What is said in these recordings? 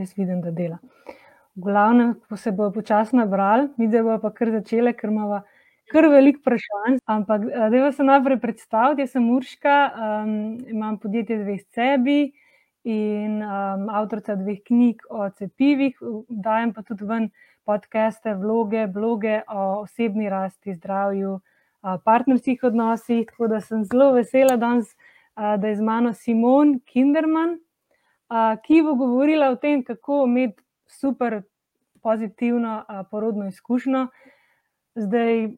jaz vidim, da dela. V glavnem, ko se bo počasno nabral, mi da bo pa kar začele, ker imamo kar veliko vprašanj. Ampak, da se najprej predstavim, jaz sem Urška, um, imam podjetje Dve sebi in um, avtorica dveh knjig o cepivih, dajem pa tudi ven podcaste, vloge, bloge o osebni rasti, zdravju, partnerskih odnosih. Tako da sem zelo vesela danes, da je z mano Simon Kinderman, ki bo govorila o tem, kako imeti super pozitivno porodno izkušnjo. Zdaj,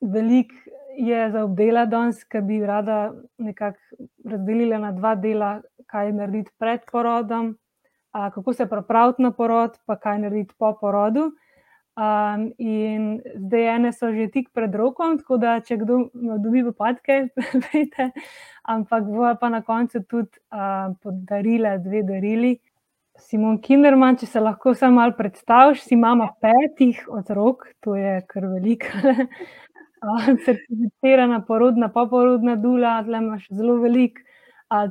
veliko je za obdela danes, ki bi rada nekako razdelila na dva dela, kaj narediti pred porodom, kako se pripraviti na porod, pa kaj narediti po porodu. Um, in zdaj ene so že tik pred rokom, tako da če kdo dobi popadke, veste, ampak bo pa na koncu tudi uh, podarila dve darili. Simon Kinderman, če se lahko samo malo predstaviš, si mama petih otrok, to je kar veliko. Certificirana porodna, poporodna dula, tle imaš zelo veliko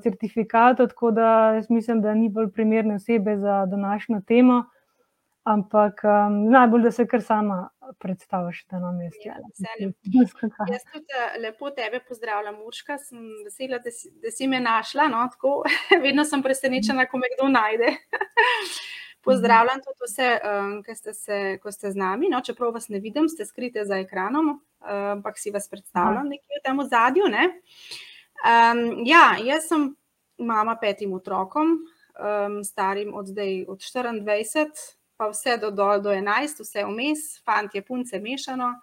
certifikatov, tako da jaz mislim, da ni bolj primerne osebe za današnjo temo. Ampak um, najbolj, da se kar sama predstaviš, da nam je stvar. Jaz tudi eh, lepo tebe pozdravljam, Urška. Sem vesela, da si, da si me našla. No, Vedno sem presenečena, ko me kdo najde. Pozdravljam tudi vse, um, ki ste, se, ste z nami. No, čeprav vas ne vidim, ste skrite za ekranom, uh, ampak si vas predstavljam nekje v tem zadju. Ne? Um, ja, jaz sem mama petim otrokom, um, starim od zdaj od 24 pa vse do, do, do 11, vse vmes, fantje, punce, mešano.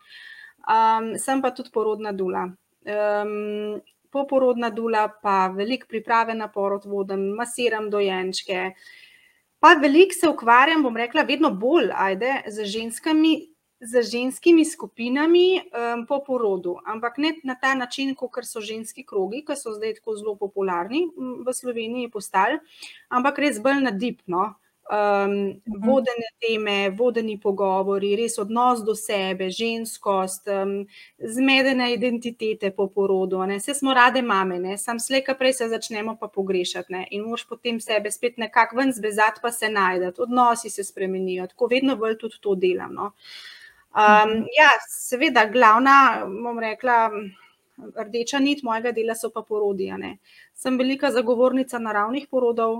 Um, sem pa tudi porodna dula. Um, poporodna dula, pa veliko priprave na porod vodim, masiram dojenčke. Pa veliko se ukvarjam, bom rekla, vedno bolj ajde, z ženskami. Z ženskimi skupinami um, po porodu, ampak ne na ta način, kot so ženski krogi, ki so zdaj tako zelo popularni v Sloveniji, postali, ampak res bolj na dipno um, vodene teme, vodeni pogovori, res odnos do sebe, ženskost, um, zmedene identitete po porodu. Vse smo rade mame, ne? sam slejka prej se začnemo pa pogrešati ne? in moš potem sebe spet nekako ven zbezati, pa se najdete, odnosi se spremenijo. Tako vedno bolj tudi to delam. No? Um, ja, seveda, glavna, bom rekla. Rdeča nit mojega dela so pa porodija. Sem velika zagovornica naravnih porodov,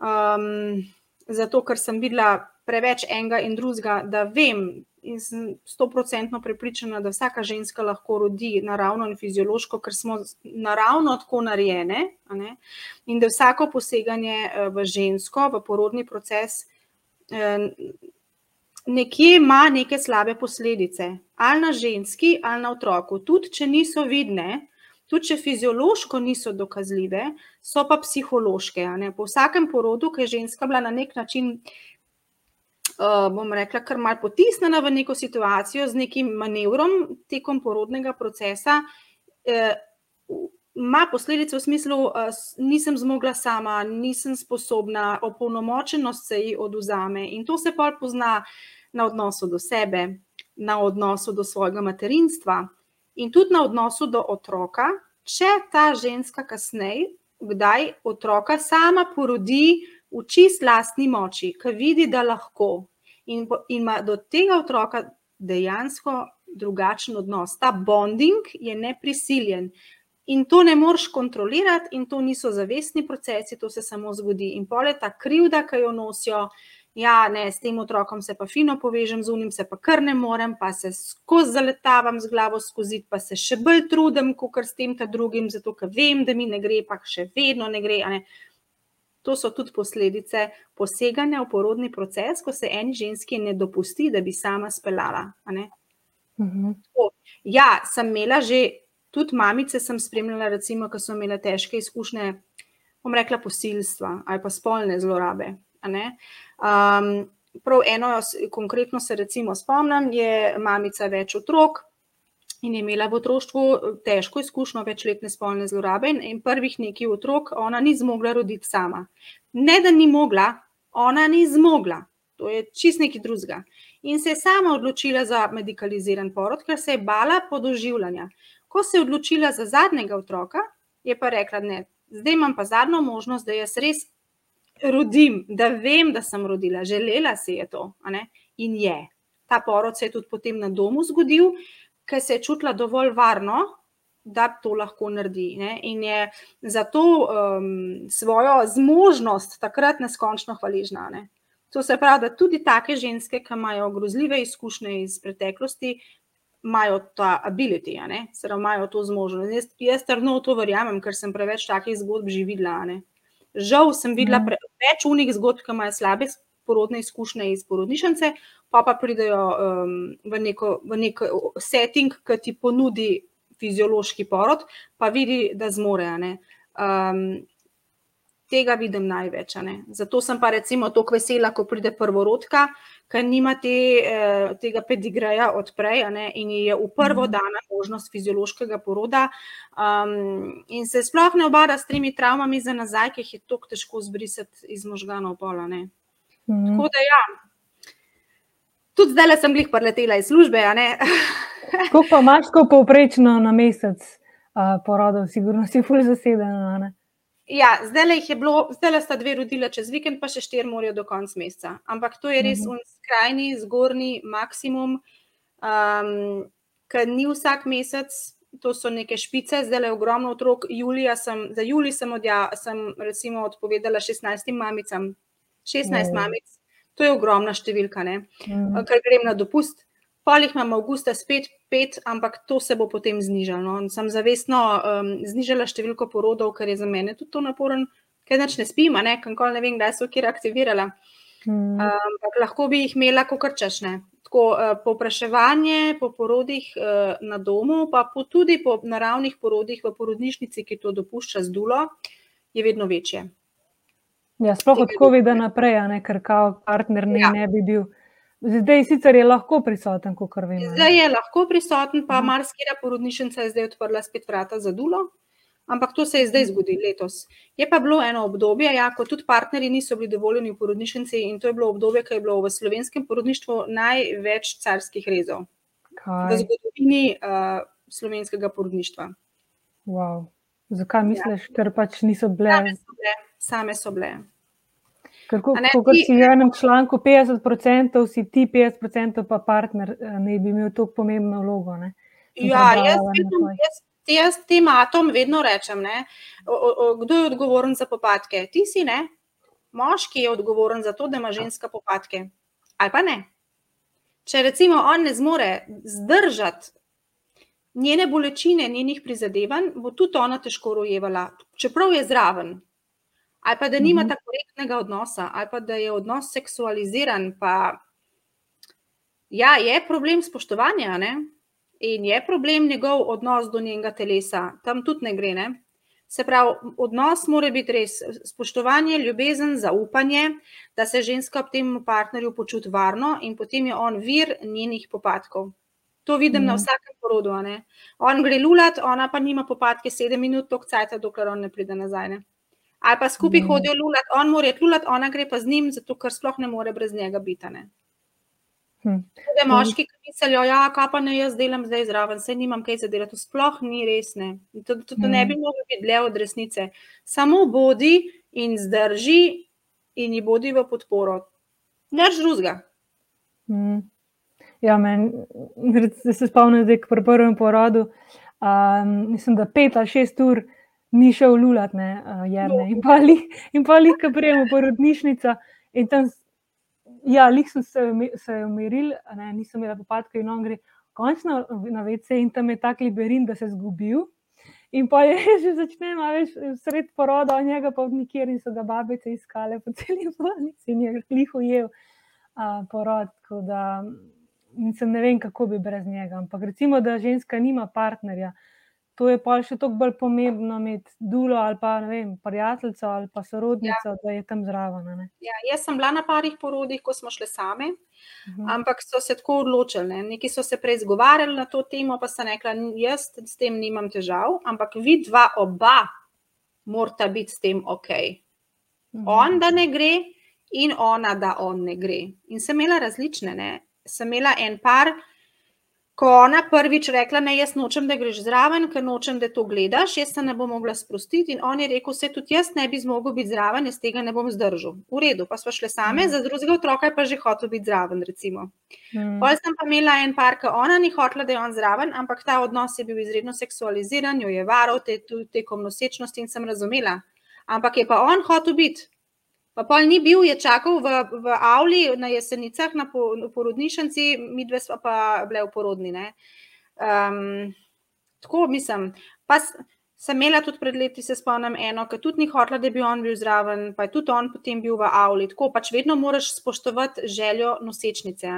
um, zato ker sem videla preveč enega in drugega, da vem in sem stoprocentno prepričana, da vsaka ženska lahko rodi naravno in fiziološko, ker smo naravno tako narejene. In da vsako poseganje eh, v žensko, v porodni proces, eh, nekje ima neke slabe posledice, ali na ženski, ali na otroku, tudi če niso vidne tudi če fiziološko niso dokazljive, so pa psihološke. Po vsakem porodu, ki je ženska bila na nek način, uh, bom rekla, kar mal potisnjena v neko situacijo z nekim manevrom tekom porodnega procesa. Uh, Ma posledice v smislu, uh, nisem zmogla sama, nisem sposobna, opolnomočenost se ji oduzame. In to se pa pozna na odnosu do sebe, na odnosu do svojega materinstva, in tudi na odnosu do otroka, če ta ženska kasneje, kdaj otroka sama porodi v čist lastni moči, ki vidi, da lahko in, in ima do tega otroka dejansko drugačen odnos. Ta bonding je neprisiljen. In to ne moreš kontrolirati, in to niso zavestni procesi, to se samo zgodi. In pol je ta krivda, ki jo nosijo, ja, ne, s tem otrokom se pa fino povežem, z unim se pa kar ne morem, pa se skozi zaletavam z glavo skozi, pa se še bolj trudim, kot s tem ta drugim, zato ker vem, da mi ne gre, pa še vedno ne gre. Ne. To so tudi posledice poseganja v porodni proces, ko se eni ženski ne dopusti, da bi sama speljala. Mhm. Ja, sem imela že, tudi mamice sem spremljala, recimo, ko so imele težke izkušnje, bom rekla, posilstva ali pa spolne zlorabe. Um, prav eno, konkretno se recimo spomnim, je mamica več otrok in je imela v otroštvu težko izkušnjo večletne spolne zlorabe in, in prvih nekaj otrok ona ni zmogla roditi sama. Ne, da ni mogla, ona ni zmogla, to je čist nekaj drugega. In se je sama odločila za medicaliziran porod, ker se je bala podoživljanja. Ko se je odločila za zadnjega otroka, je pa rekla, ne, zdaj imam pa zadnjo možnost, da jaz res rodim, da vem, da sem rodila, želela si je to. In je. Ta porod se je tudi potem na domu zgodil, ker se je čutila dovolj varno, da to lahko naredi. Ne? In je za to um, svojo zmožnost takrat neskončno hvaležna. Ne? To se pravi, da tudi take ženske, ki imajo grozljive izkušnje iz preteklosti, imajo ta ability, se pravi, imajo to zmožnost. Jaz, jaz trdno v to verjamem, ker sem preveč takih zgodb že videla. Ne? Žal sem videla mhm. več unih zgodb, ki imajo slabe porodne izkušnje iz porodnišnice, pa pa pridejo um, v, neko, v neko setting, ki ti ponudi fiziološki porod, pa vidi, da zmore. Um, tega vidim največ. Zato sem pa recimo tako vesela, ko pride prvorodka, ker nima te, eh, tega pedigreja odprej in je v prvo mhm. dana možnost fiziološkega poroda. Um, in se sploh ne obada s temi travmami za nazaj, ki jih je tako težko zbrisati iz možganov pola. Mm. Tako da ja. Tudi zdaj sem jih preletela iz službe. Kako pa imaš, ko povprečno na mesec uh, porodov, sigurno si fulj zasedena? Ja, zdaj je bilo, zdaj sta dve rodila čez vikend, pa še štiri morajo do konca meseca. Ampak to je res mhm. skrajni, zgornji maksimum, um, ker ni vsak mesec, to so neke špice, zdaj je ogromno otrok. Julija sem, za Julij sem, odja, sem recimo odpovedala 16 mamicam, 16 uh -huh. mamic, to je ogromna številka, uh mhm. ker grem na dopust. Polih imam avgusta spet pet, ampak to se bo potem znižalo. No. Sem zavestno um, znižala številko porodov, ker je za mene tudi to naporen, ker neč ne spim, ne, kankoli ne vem, kdaj so kjer aktivirala. Hmm. Um, lahko bi jih imela, ko krčešne. Tako uh, povpraševanje po porodih uh, na domu, pa po, tudi po naravnih porodih v porodnišnici, ki to dopušča z dulo, je vedno večje. Ja, sploh od COVID-a naprej, ne, ker kao partner ne, ja. ne bi bil. Zdaj sicer je lahko prisoten, kot vemo. Zdaj je lahko prisoten, pa marsikera porodnišnica je zdaj odprla spet vrata za dulo, ampak to se je zdaj zgodilo letos. Je pa bilo eno obdobje, ja, ko tudi partnerji niso bili dovoljeni v porodnišnici in to je bilo obdobje, ko je bilo v slovenskem porodništvu največ carskih rezov Kaj? v zgodovini uh, slovenskega porodništva. Wow. Zakaj misliš, ja. ker pač niso bile? Same so bile. Same so bile. Kako si v enem članku 50%, si ti 50%, pa partner eh, ne bi imel tako pomembno vlogo. Ja, jaz, jaz, jaz tem atom vedno rečem, o, o, o, kdo je odgovoren za popadke. Ti si ne, moški je odgovoren za to, da ima ženska popadke. Ali pa ne. Če recimo on ne zmore zdržati njene bolečine, njenih prizadevanj, bo tudi ona težko rojevala, čeprav je zraven ali pa da nima mhm. tako korektnega odnosa, ali pa da je odnos seksualiziran. Pa, ja, je problem spoštovanja ne? in je problem njegov odnos do njenega telesa, tam tudi ne gre. Ne? Se pravi, odnos mora biti res spoštovanje, ljubezen, zaupanje, da se ženska ob tem partnerju počuti varno in potem je on vir njenih popadkov. To vidim mm. na mhm. vsakem porodu. On gre lulat, ona pa nima popadke sedem minut, tok cajt, dokler on ne pride nazaj. Ne? Ali pa skupaj mm. hodijo lulat, on mora lulat, ona gre pa z njim, zato ker sploh ne more brez njega biti. Hm. Tudi moški, ki mislijo, da ja, pa ne jaz delam zdaj zraven, se nimam kaj za delati, to sploh ni res. Ne. To, to, to hm. ne bi moglo biti dlje od resnice. Samo bodi in zdrži in ji bodi v podporo. Neč drugega. Hm. Ja, meni se spomnim, da je pri prvem porodu, um, mislim, da pet ali šest ur ni šel lulat, ne, uh, jerne. In pa li, in pa li, ki prijemo porodnišnica. In tam, ja, lih sem se, se umiril, ne, nisem imela popadka in on gre končno na vece in tam je tak liberin, da se je zgubil. In pa je že začnejo, veš, sred poroda, od njega pa nikjer in so ga babice iskale po celi bolnici in je lih ujel uh, porod. Da, ne vem, kako bi brez njega. Ampak recimo, da ženska nima partnerja, uh, to je pa še toliko bolj pomembno imeti dulo ali pa vem, prijateljico ali pa sorodnico, ja. da je tam zraven. Ja, jaz sem bila na parih porodih, ko smo šli same, uh mhm. -huh. ampak so se tako odločili. Neki so se prej zgovarjali na to temo, pa so rekli, jaz s tem nimam težav, ampak vi dva oba morata biti s tem ok. Uh mhm. -huh. On da ne gre in ona da on ne gre. In sem imela različne. Ne? Sem imela en par, ko ona prvič rekla, ne, jaz nočem, da greš zraven, ker nočem, da to gledaš, jaz se ne bom mogla sprostiti. In on je rekel, se tudi jaz ne bi zmogel biti zraven, jaz tega ne bom zdržal. V redu, pa smo šle same, mm. za drugega otroka je pa že hotel biti zraven. Mm. Pol sem pa imela en par, ki ona ni hotela, da je on zraven, ampak ta odnos je bil izredno seksualiziran, jo je varal te, tekom nosečnosti in sem razumela. Ampak je pa on hotel biti. Pa pol ni bil, je čakal v, v Avli na jesenicah, na, po, na porodnišnici, mi dve smo pa bile v porodni. Um, tako mislim. Pa sem imela tudi pred leti, se spomnim, eno, ki tudi ni hotela, da bi on bil zraven, pa je tudi on potem bil v Avli. Tako pač vedno moraš spoštovati željo nosečnice.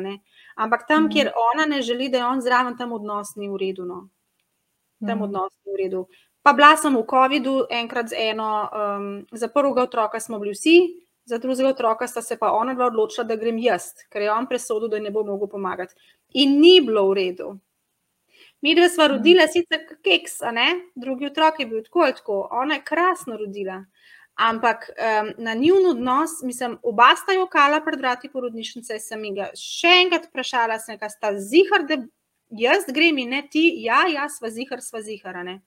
Ampak tam, mm. kjer ona ne želi, da je on zraven, tam odnos ni v redu. No. Tam mm. odnos ni v redu. Pa bila sem v COVID-u, enkrat z eno, um, za prvega otroka smo bili vsi, za drugega otroka sta se pa ona dva odločila, da grem jaz, ker je on presodil, da ne bo mogel pomagati. In ni bilo v redu. Mi dve smo rodili, sicer keks, a ne, drugi otrok je bil tako ali tako, ona je krasno rodila. Ampak um, na njun odnos, mislim, oba sta jo kala pred vrati porodnišnice, sem jih še enkrat vprašala, sem kaj sta zihar, da jaz grem in ne ti, ja, jaz sva zihar, sva zihar, ne.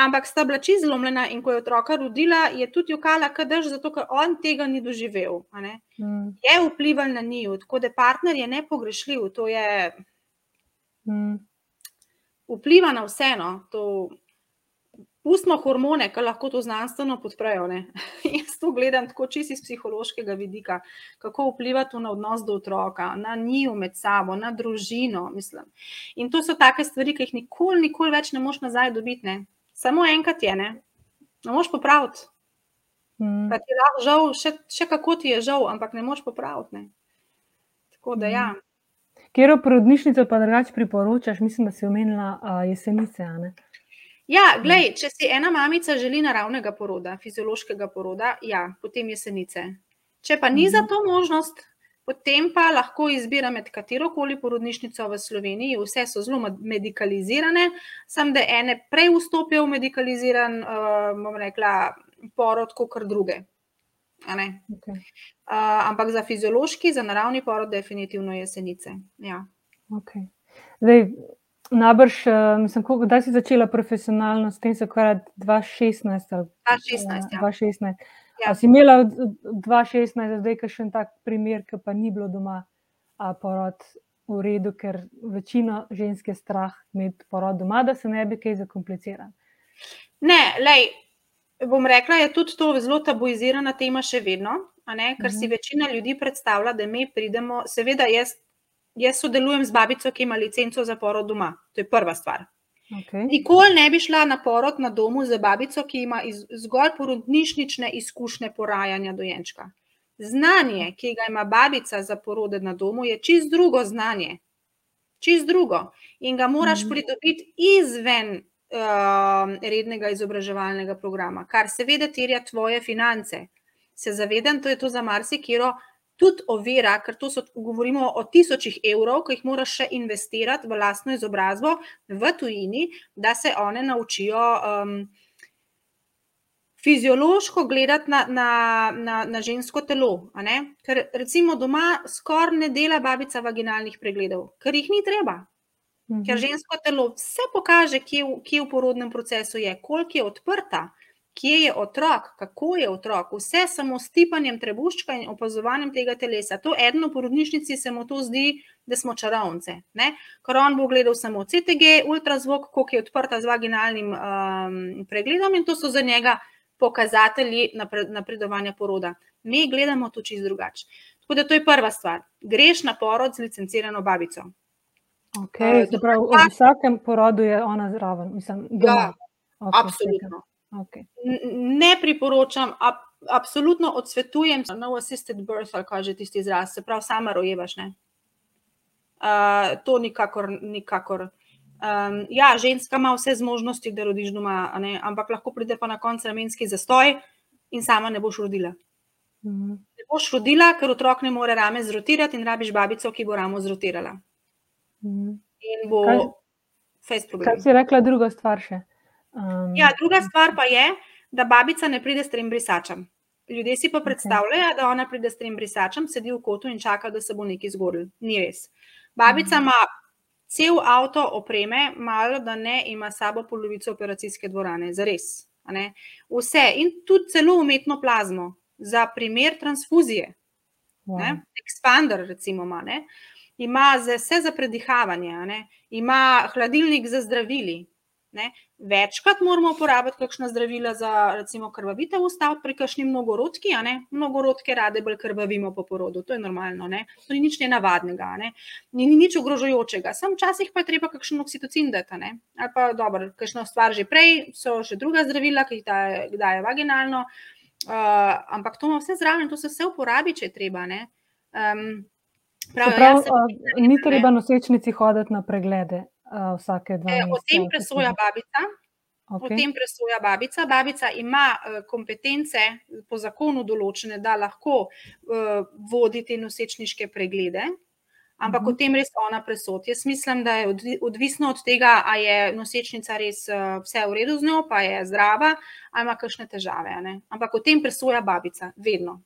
Ampak sta bila čisto zlomljena, in ko je otroka rodila, je tudi jokala, kadaš, zato ker on tega ni doživel. Mm. Je vplival na njiju, tako da partner je nepogrešljiv. To je mm. vpliva na vseeno. Pustimo hormone, ki lahko to znanstveno podprejo. Jaz to gledam tako čisto iz psihološkega vidika, kako vpliva to na odnos do otroka, na njiju med sabo, na družino. Mislim. In to so take stvari, ki jih nikoli, nikoli več ne moš nazaj dobiti. Ne? Samo enkrat je, ne, ne moš popraviti. Mm. Ti je žal, še, še kako ti je žal, ampak ne moš popraviti. Ne. Tako da, ja. Mm. Kjer porodnišnico pa drugače priporočaš, mislim, da si omenila uh, jesenice. Ja, glej, če si ena mamica želi naravnega poroda, fiziološkega poroda, ja, potem jesenice. Če pa ni mm. za to možnost, Potem pa lahko izbira med katero koli porodnišnico v Sloveniji, vse so zelo medicalizirane, samo da ene prej vstopijo v medicaliziran, uh, bom rekla, porod, kot druge. Okay. Uh, ampak za fiziološki, za naravni porod, definitivno jesenice. Ja. Okay. Zdaj, najbrž, mislim, kdaj si začela profesionalno s tem, se ukvarjati 2016? 2016. Ja. 2016. Ja. Si imela 2016, zdaj je še en tak primer, ki pa ni bilo doma a, porod v redu, ker večino žensk je strah imeti porod doma, da se ne bi kaj zakompliciral. Ne, lej, bom rekla, je tudi to zelo tabuizirana tema še vedno, ne, ker uh -huh. si mhm. večina ljudi predstavlja, da mi pridemo, seveda jaz, jaz sodelujem z babico, ki ima licenco za porod doma. To je prva stvar. Okay. Nikoli ne bi šla na porod na domu z babico, ki ima iz, zgolj porodnišnične izkušnje porajanja dojenčka. Znanje, ki ga ima babica za porode na domu, je čist drugo znanje. Čist drugo. In ga moraš mm. pridobiti izven uh, rednega izobraževalnega programa, kar seveda terja tvoje finance. Se zavedam, to je to za marsikiro tudi ovira, ker to so, govorimo o tisočih evrov, ki jih moraš še investirati v lastno izobrazbo v tujini, da se one naučijo um, fiziološko gledati na, na, na, na žensko telo. Ker recimo doma skoraj ne dela babica vaginalnih pregledov, ker jih ni treba. Ker mhm. žensko telo vse pokaže, kje, kje v porodnem procesu je, koliko je odprta, kje je otrok, kako je otrok, vse samo s tipanjem trebuščka in opazovanjem tega telesa. To eno v porodnišnici se mu to zdi, da smo čarovnice. Ker on bo gledal samo CTG, ultrazvok, koliko je odprta z vaginalnim um, pregledom in to so za njega pokazatelji napredovanja poroda. Mi gledamo to čist drugače. Tako da to je prva stvar. Greš na porod z licencirano babico. Okay, uh, pravi, v vsakem porodu je ona zraven. Mislim, ja, okay, absolutno. Okay. Ne priporočam, ab, absolutno odsvetujem no assisted birth, ali kaže tisti izraz, se pravi, sama rojevaš. Uh, to nikakor. nikakor. Um, ja, ženska ima vse zmožnosti, da rodiš doma, ampak lahko pride pa na koncu ramenski zastoj in sama ne boš rodila. Mm -hmm. Ne boš rodila, ker otrok ne more rame zrotirati in rabiš babico, ki bo ramo zrotirala. Mm -hmm. In bo fejs problem. Kaj si rekla, druga stvar še? Um, ja, druga stvar pa je, da babica ne pride s tem brisačem. Ljudje si pa predstavljajo, okay. da ona pride s tem brisačem, sedi v kotu in čaka, da se bo nekaj zgodil. Ni res. Babica mhm. ima cel avto opreme, malo da ne ima sabo polovico operacijske dvorane, za res. Vse in tudi celo umetno plazmo za primer transfuzije. Wow. Expander, recimo, ima, ima za vse za predihavanje, ima hladilnik za zdravili, Ne? Večkrat moramo uporabiti kakšna zdravila za, recimo, krvavitev ustaviti pri kakšni mnogorodki, a ne mnogorodke rade bolj krvavimo po porodu, to je normalno, ne? to ni nič nenavadnega, ne? ni, ni nič ogrožujočega, sam včasih pa je treba kakšen oksitocin dati, ne? ali pa dobro, kakšno stvar že prej, so še druga zdravila, ki jih daje, daje vaginalno, uh, ampak to ima vse zraven, to se vse uporabi, če je treba. Um, prav, prav, sem, uh, ni treba nosečnici hoditi na preglede vsake dva meseca. O tem presoja babica. Okay. O tem presoja babica. Babica ima kompetence po zakonu določene, da lahko uh, vodi te nosečniške preglede, ampak uh -huh. o mhm. tem res ona presod. Jaz mislim, da je odvisno od tega, ali je nosečnica res uh, vse v redu z njo, pa je zdrava, ali ima kakšne težave. Ne? Ampak o tem presoja babica, vedno.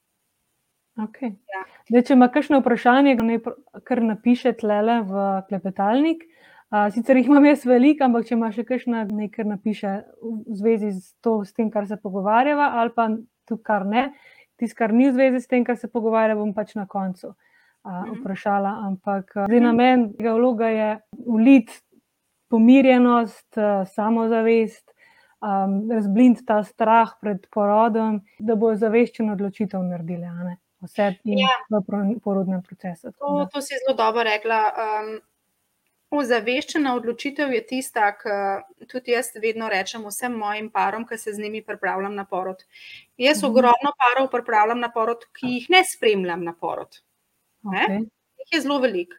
Okay. Ja. Dej, če ima kakšno vprašanje, kar napišete le v klepetalnik. Uh, sicer jih imam jaz veliko, ampak če ima še kakšna nekaj, napiše v zvezi z, to, s tem, kar se pogovarjava, ali pa tudi kar ne. Tisto, kar ni v zvezi s tem, kar se pogovarjava, bom pač na koncu uh, vprašala. Ampak zdaj na meni tega vloga je ulit pomirjenost, uh, samozavest, um, razblind ta strah pred porodom, da bo zaveščeno odločitev naredili. Vse ja. v porodnem procesu. To, to si zelo dobro rekla. Um, Ozaveščena odločitev je tista, ki tudi jaz vedno rečem vsem mojim parom, ki se z njimi pripravljam na porod. Jaz mhm. ogromno parov pripravljam na porod, ki jih ne spremljam na porod. Okay. Jih je zelo velik.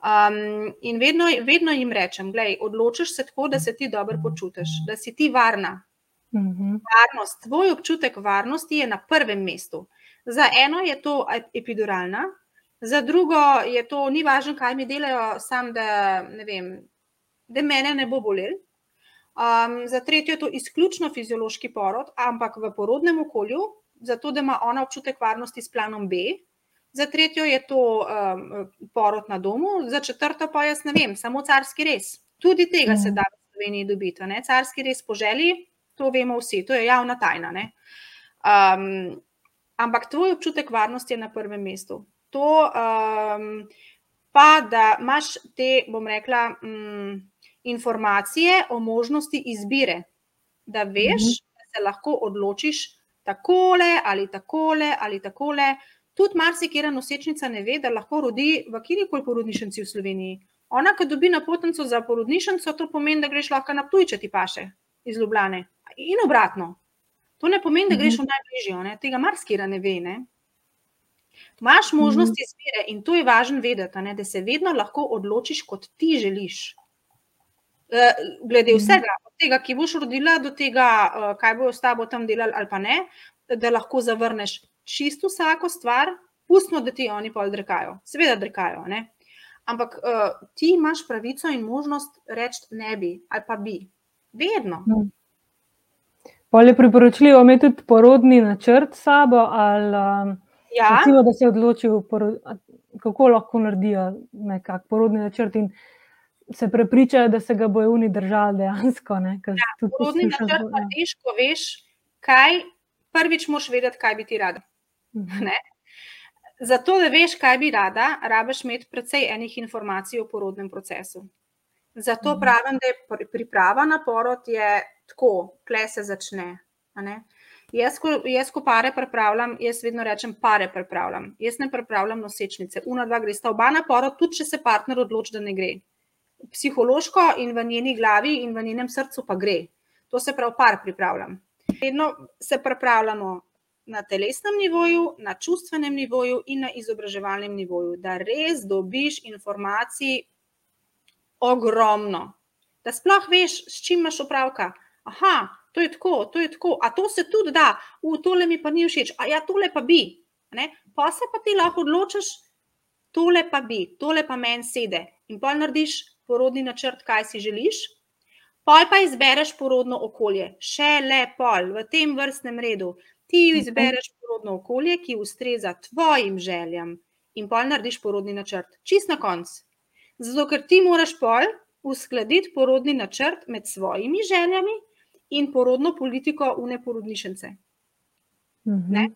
Um, in vedno, vedno jim rečem, gledaj, odločiš se tako, da se ti dobro počutiš, da si ti varna. Mhm. Varnost, tvoj občutek varnosti je na prvem mestu. Za eno je to epiduralna, Za drugo je to, ni važno, kaj mi delajo, sam da ne vem, da mene ne bo bolel. Um, za tretjo je to izključno fiziološki porod, ampak v porodnem okolju, zato da ima ona občutek varnosti s planom B. Za tretjo je to um, porod na domu, za četrto pa jaz ne vem, samo carski res. Tudi tega se da v Sloveniji dobiti. Ne? Carski res po želji, to vemo vsi, to je javna tajna. Um, ampak tvoj občutek varnosti je na prvem mestu to, um, pa da imaš te, bom rekla, um, informacije o možnosti izbire, da veš, mm -hmm. da se lahko odločiš tako ali tako ali tako. Tudi marsikera nosečnica ne ve, da lahko rodi v kjerkoli porodnišnici v Sloveniji. Ona, ki dobi napotnico za porodnišnico, to pomeni, da greš lahko na tuj, če ti paše iz Ljubljane. In obratno. To ne pomeni, da greš v najbližjo, tega marsikera ne ve. Ne? Imáš možnost mhm. izbire in to je važno vedeti, ne, da se vedno lahko odločiš, kot ti želiš. Eh, glede mhm. vsega, od tega, ki boš rodila, do tega, eh, kaj bojo s tabo tam delali, ali pa ne, da lahko zavrneš čisto vsako stvar, pustno, da ti oni pa odrekajo. Seveda, odrekajo. Ne? Ampak uh, ti imaš pravico in možnost reči ne bi, ali pa bi. Vedno. Mhm. Polje priporočljivo imeti tudi porodni načrt s sabo ali. Um... Ja. Recimo, da se odločijo, kako lahko naredijo nekakšen porodni načrt in se prepričajo, da se ga bojo oni držali dejansko. Ja, porodni načrt pa tiš, ko veš, kaj prvič moš vedeti, kaj bi ti rada. Mhm. Zato, da veš, kaj bi rada, rabiš imeti precej enih informacij o porodnem procesu. Zato mhm. pravim, da je priprava na porod tako, kle se začne. Jaz, ko, jaz, ko pare pripravljam, jaz vedno rečem, pare pripravljam. Jaz ne pripravljam nosečnice. Una, dva gre sta oba na porod, tudi če se partner odloči, da ne gre. Psihološko in v njeni glavi in v njenem srcu pa gre. To se pravi, par pripravljam. Vedno se pripravljamo na telesnem nivoju, na čustvenem nivoju in na izobraževalnem nivoju, da res dobiš informacij ogromno. Da sploh veš, s čim imaš opravka. Aha, to je tako, to je tako, a to se tudi da, v tole mi pa ni všeč, a ja, tole pa bi. Ne? Pa se pa ti lahko odločiš, tole pa bi, tole pa meni sede. In pa narediš porodni načrt, kaj si želiš. Pol pa izbereš porodno okolje, še le pol v tem vrstnem redu. Ti izbereš porodno okolje, ki ustreza tvojim željam, in pol narediš porodni načrt. Čist na koncu. Zato, ker ti moraš pol uskladiti porodni načrt med svojimi željami in porodno politiko v neporodnišence. Ne?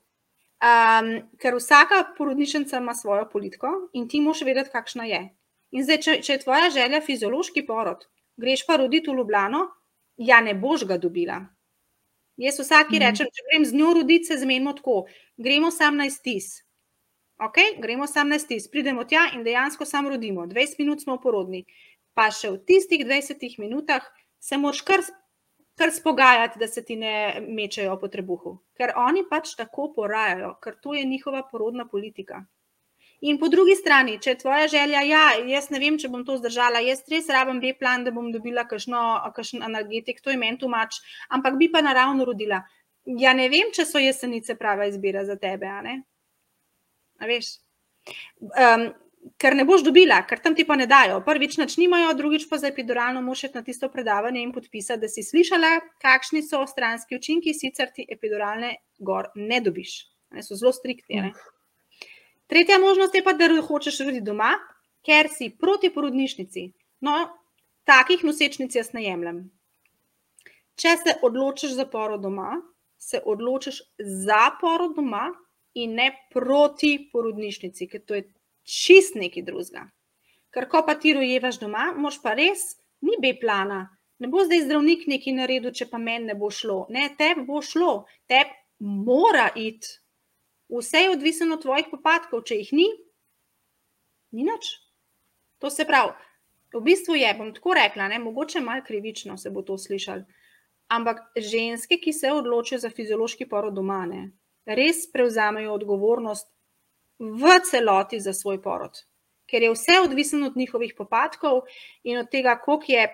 Um, ker vsaka porodnišnica ima svojo politiko in ti moš vedeti, kakšna je. In zdaj, če, če je tvoja želja fiziološki porod, greš pa roditi v Ljubljano, ja, ne boš ga dobila. Jaz vsaki rečem, če grem z njo roditi, se zmenimo tako. Gremo sam na iztis. Okay? Gremo sam na iztis, pridemo tja in dejansko sam rodimo. 20 minut smo porodni. Pa še v tistih 20 minutah se moraš kar, kar spogajati, da se ti ne mečejo po trebuhu. Ker oni pač tako porajajo, ker to je njihova porodna politika. In po drugi strani, če je tvoja želja, ja, jaz ne vem, če bom to zdržala, jaz res rabim B plan, da bom dobila kakšen analgetik, to je meni tu mač, ampak bi pa naravno rodila. Ja, ne vem, če so jesenice prava izbira za tebe. A ne? A veš? Um, ker ne boš dobila, ker tam ti pa ne dajo. Prvič, nič nimajo, drugič pa za epiduralno mošet na tisto predavanje in podpisati, da si slišala, kakšni so stranski učinki, sicer ti epiduralne gor ne dobiš. Ne, so zelo striktni. Ne? Tretja možnost je pa, da hočeš roditi doma, ker si proti porodnišnici. No, takih nosečnic jaz ne jemljem. Če se odločiš za porod doma, se odločiš za porod doma in ne proti porodnišnici, ker to je čist nekaj drugega. Ker ko pa ti rojevaš doma, moš pa res, ni B plana. Ne bo zdaj zdravnik nekaj naredil, če pa meni ne bo šlo. Ne, tebi bo šlo, tebi mora iti Vse je odvisno od tvojih popadkov, če jih ni, ni nič. To se pravi, v bistvu je, bom tako rekla, ne, mogoče malo krivično se bo to slišal. Ampak ženske, ki se odločijo za fiziološki porod doma, ne, res prevzamejo odgovornost v celoti za svoj porod, ker je vse odvisno od njihovih popadkov in od tega, koliko je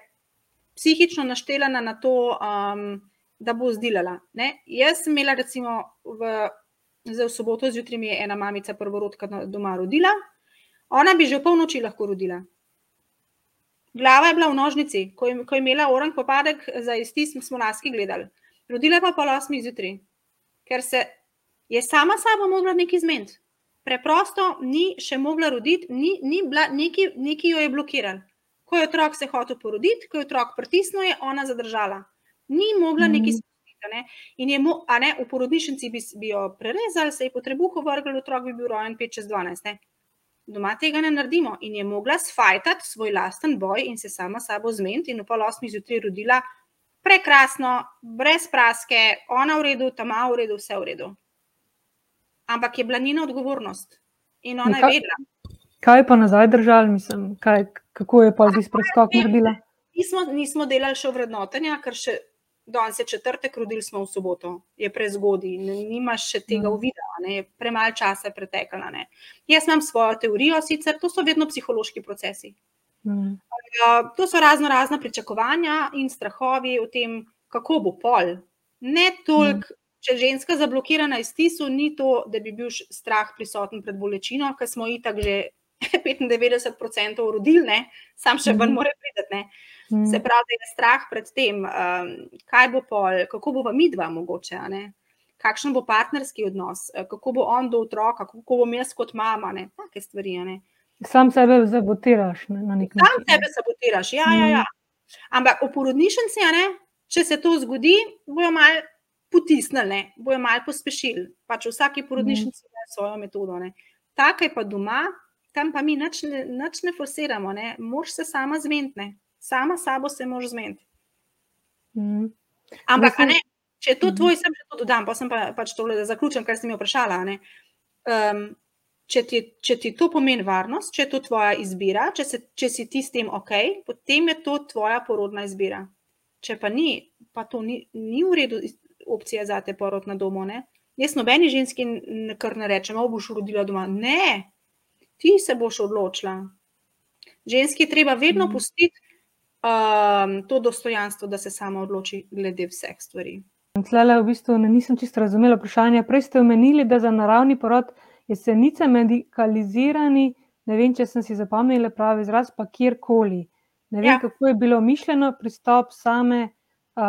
psihično naštelana na to, um, da bo zdelala. Jaz sem imela recimo v v soboto zjutraj mi je ena mamica prvorodka doma rodila, ona bi že v polnoči lahko rodila. Glava je bila v nožnici, ko je, ko je imela orang popadek za isti, smo laski gledali. Rodila pa pol osmih zjutraj, ker se je sama sabo mogla nekaj zmeniti. Preprosto ni še mogla roditi, ni, ni bila, neki, neki jo je blokiral. Ko je otrok se hotel poroditi, ko je otrok pritisnil, je ona zadržala. Ni mogla mm. neki Ne? In je mu, a ne, v porodnišnici bi, bi jo prerezali, se je po trebuhu vrgel, otrok bi bil rojen 5 čez 12. Ne? Doma tega ne naredimo in je mogla sfajtati svoj lasten boj in se sama sabo zmeniti in v pol osmi zjutraj rodila prekrasno, brez praske, ona v redu, tam v redu, vse v redu. Ampak je bila njena odgovornost in ona kaj, je vedela. Kaj pa nazaj držali, mislim, kaj, kako je pa zdaj preskok naredila? Nismo, nismo delali še vrednotenja, ker še danes je četrtek, rodili smo v soboto, je prezgodaj, nimaš še tega mm. uvida, ne, premalo časa je pretekalo. Jaz imam svojo teorijo, sicer to so vedno psihološki procesi. Mm. To so razno razna pričakovanja in strahovi o tem, kako bo pol. Ne toliko, mm. Če ženska zablokirana iz tisu, ni to, da bi bil strah prisoten pred bolečino, ker smo itak že 95% rodili, sam še ven mm. more priti. Mm. Se pravi, da je strah pred tem, um, kaj bo pol, kako bo mi dva mogoče, kakšen bo partnerski odnos, eh, kako bo on do otroka, kako bom jaz kot mama, ne? take stvari. Ne? Sam sebe sabotiraš ne? na nek način. Sam sebe sabotiraš, ja, ja, ja. Mm. Ampak v porodnišnici, če se to zgodi, bojo malo potisnili, bojo malo pospešili. Pač v vsaki porodnišnici mm. ima svojo metodo. Tako je pa doma, tam pa mi nič ne, nič ne forsiramo, mož se sama zmentne sama sabo se moraš zmeniti. Mm. Ampak, Mislim, ne, če je to mhm. tvoj, sem že to dodam, pa sem pa, pač tole, da zaključim, kar si mi vprašala. Um, če, ti, če ti to pomeni varnost, če je to tvoja izbira, če, se, če si ti s tem ok, potem je to tvoja porodna izbira. Če pa ni, pa to ni, ni v redu opcija za te porod na domu. Ne? Jaz nobeni ženski kar ne rečem, da boš rodila doma. Ne, ti se boš odločila. Ženski je treba vedno mm. pustiti um, to dostojanstvo, da se sama odloči glede vseh stvari. Tlele, v bistvu ne, nisem čisto razumela vprašanja. Prej ste omenili, da za naravni porod jesenice medikalizirani, ne vem, če sem si zapomnila pravi izraz, pa kjerkoli. Ne vem, ja. kako je bilo mišljeno pristop same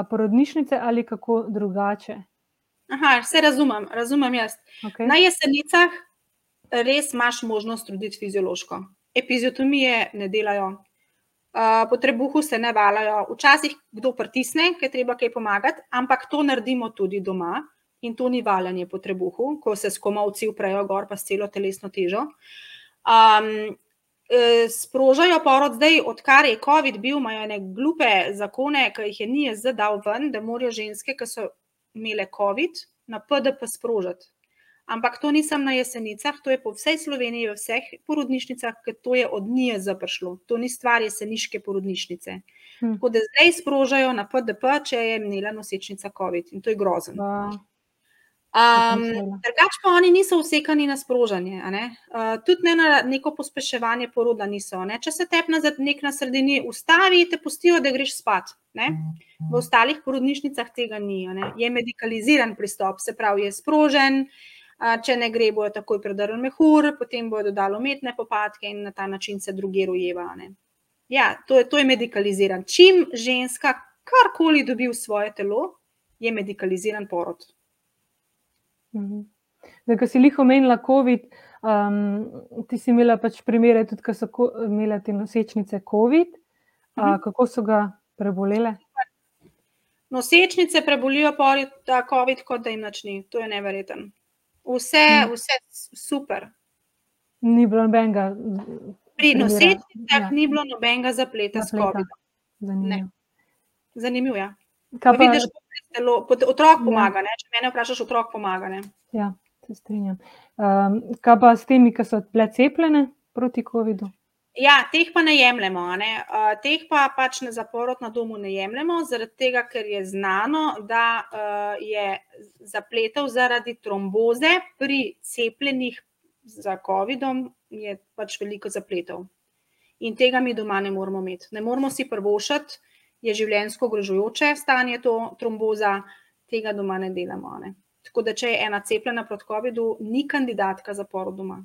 porodnišnice ali kako drugače. Aha, vse razumem, razumem jaz. Okay. Na jesenicah res imaš možnost roditi fiziološko. epiziotomije ne delajo, uh, po trebuhu se ne valajo, včasih kdo pritisne, ker treba kaj pomagati, ampak to naredimo tudi doma in to ni valjanje po trebuhu, ko se s komovci uprejo gor, pa s celo telesno težo. Um, Sprožajo porod zdaj, odkar je COVID bil, imajo ene glupe zakone, ki jih je nije zadal ven, da morajo ženske, ki so imele COVID, na PDP sprožiti. Ampak to nisem na jesenicah, to je po vsej Sloveniji, v vseh porodnišnicah, ker to je od nije zapršlo. To ni stvar jeseniške porodnišnice. Hm. Tako da zdaj sprožajo na PDP, če je imela nosečnica COVID in to je grozno. Um, drugač pa oni niso usekani na sprožanje, uh, tudi ne na neko pospeševanje poroda niso. Ne? Če se tepna za nek na sredini ustavi, te pustijo, da greš spat. Ne? V ostalih porodnišnicah tega ni. Je medicaliziran pristop, se pravi, je sprožen. Uh, če ne gre, bojo takoj predrl mehur, potem bojo dodali umetne popadke in na ta način se druge rojeva. Ja, to je, to je medicaliziran. Čim ženska karkoli dobi v svoje telo, je medicaliziran porod. Mhm. Zdaj, ko si jih omenila, COVID, um, ti si imela pač primere, tudi ko so imele te nosečnice COVID. Mhm. Kako so ga prebolele? Nosečnice prebolijo ta COVID, kot da jim načni. To je neverjeten. Vse, mhm. vse super. Ni bilo nobenega. Pri nosečnicah ja. ni bilo nobenega zapleta, zapleta. s COVID-om. Zanimivo. Zanimivo. Ja. Kaj pa vidiš, telo, otrok ja. pomaga? Ja. Če me vprašaš, otrok pomaga. Ne? Ja, se strinjam. Um, kaj pa s temi, ki so bile cepljene proti COVID-u? Ja, teh pa ne jemljemo. Ne? Uh, teh pa pač na zaporod na domu ne jemljemo, zaradi tega, ker je znano, da uh, je zapletel zaradi tromboze pri cepljenih za COVID-om, je pač veliko zapletov. In tega mi doma ne moramo imeti. Ne moramo si prvošati je življenjsko ogrožujoče stanje, to tromboza, tega doma ne delamo. Ne. Tako da, če je ena cepljena proti COVID-u, ni kandidatka za porod doma.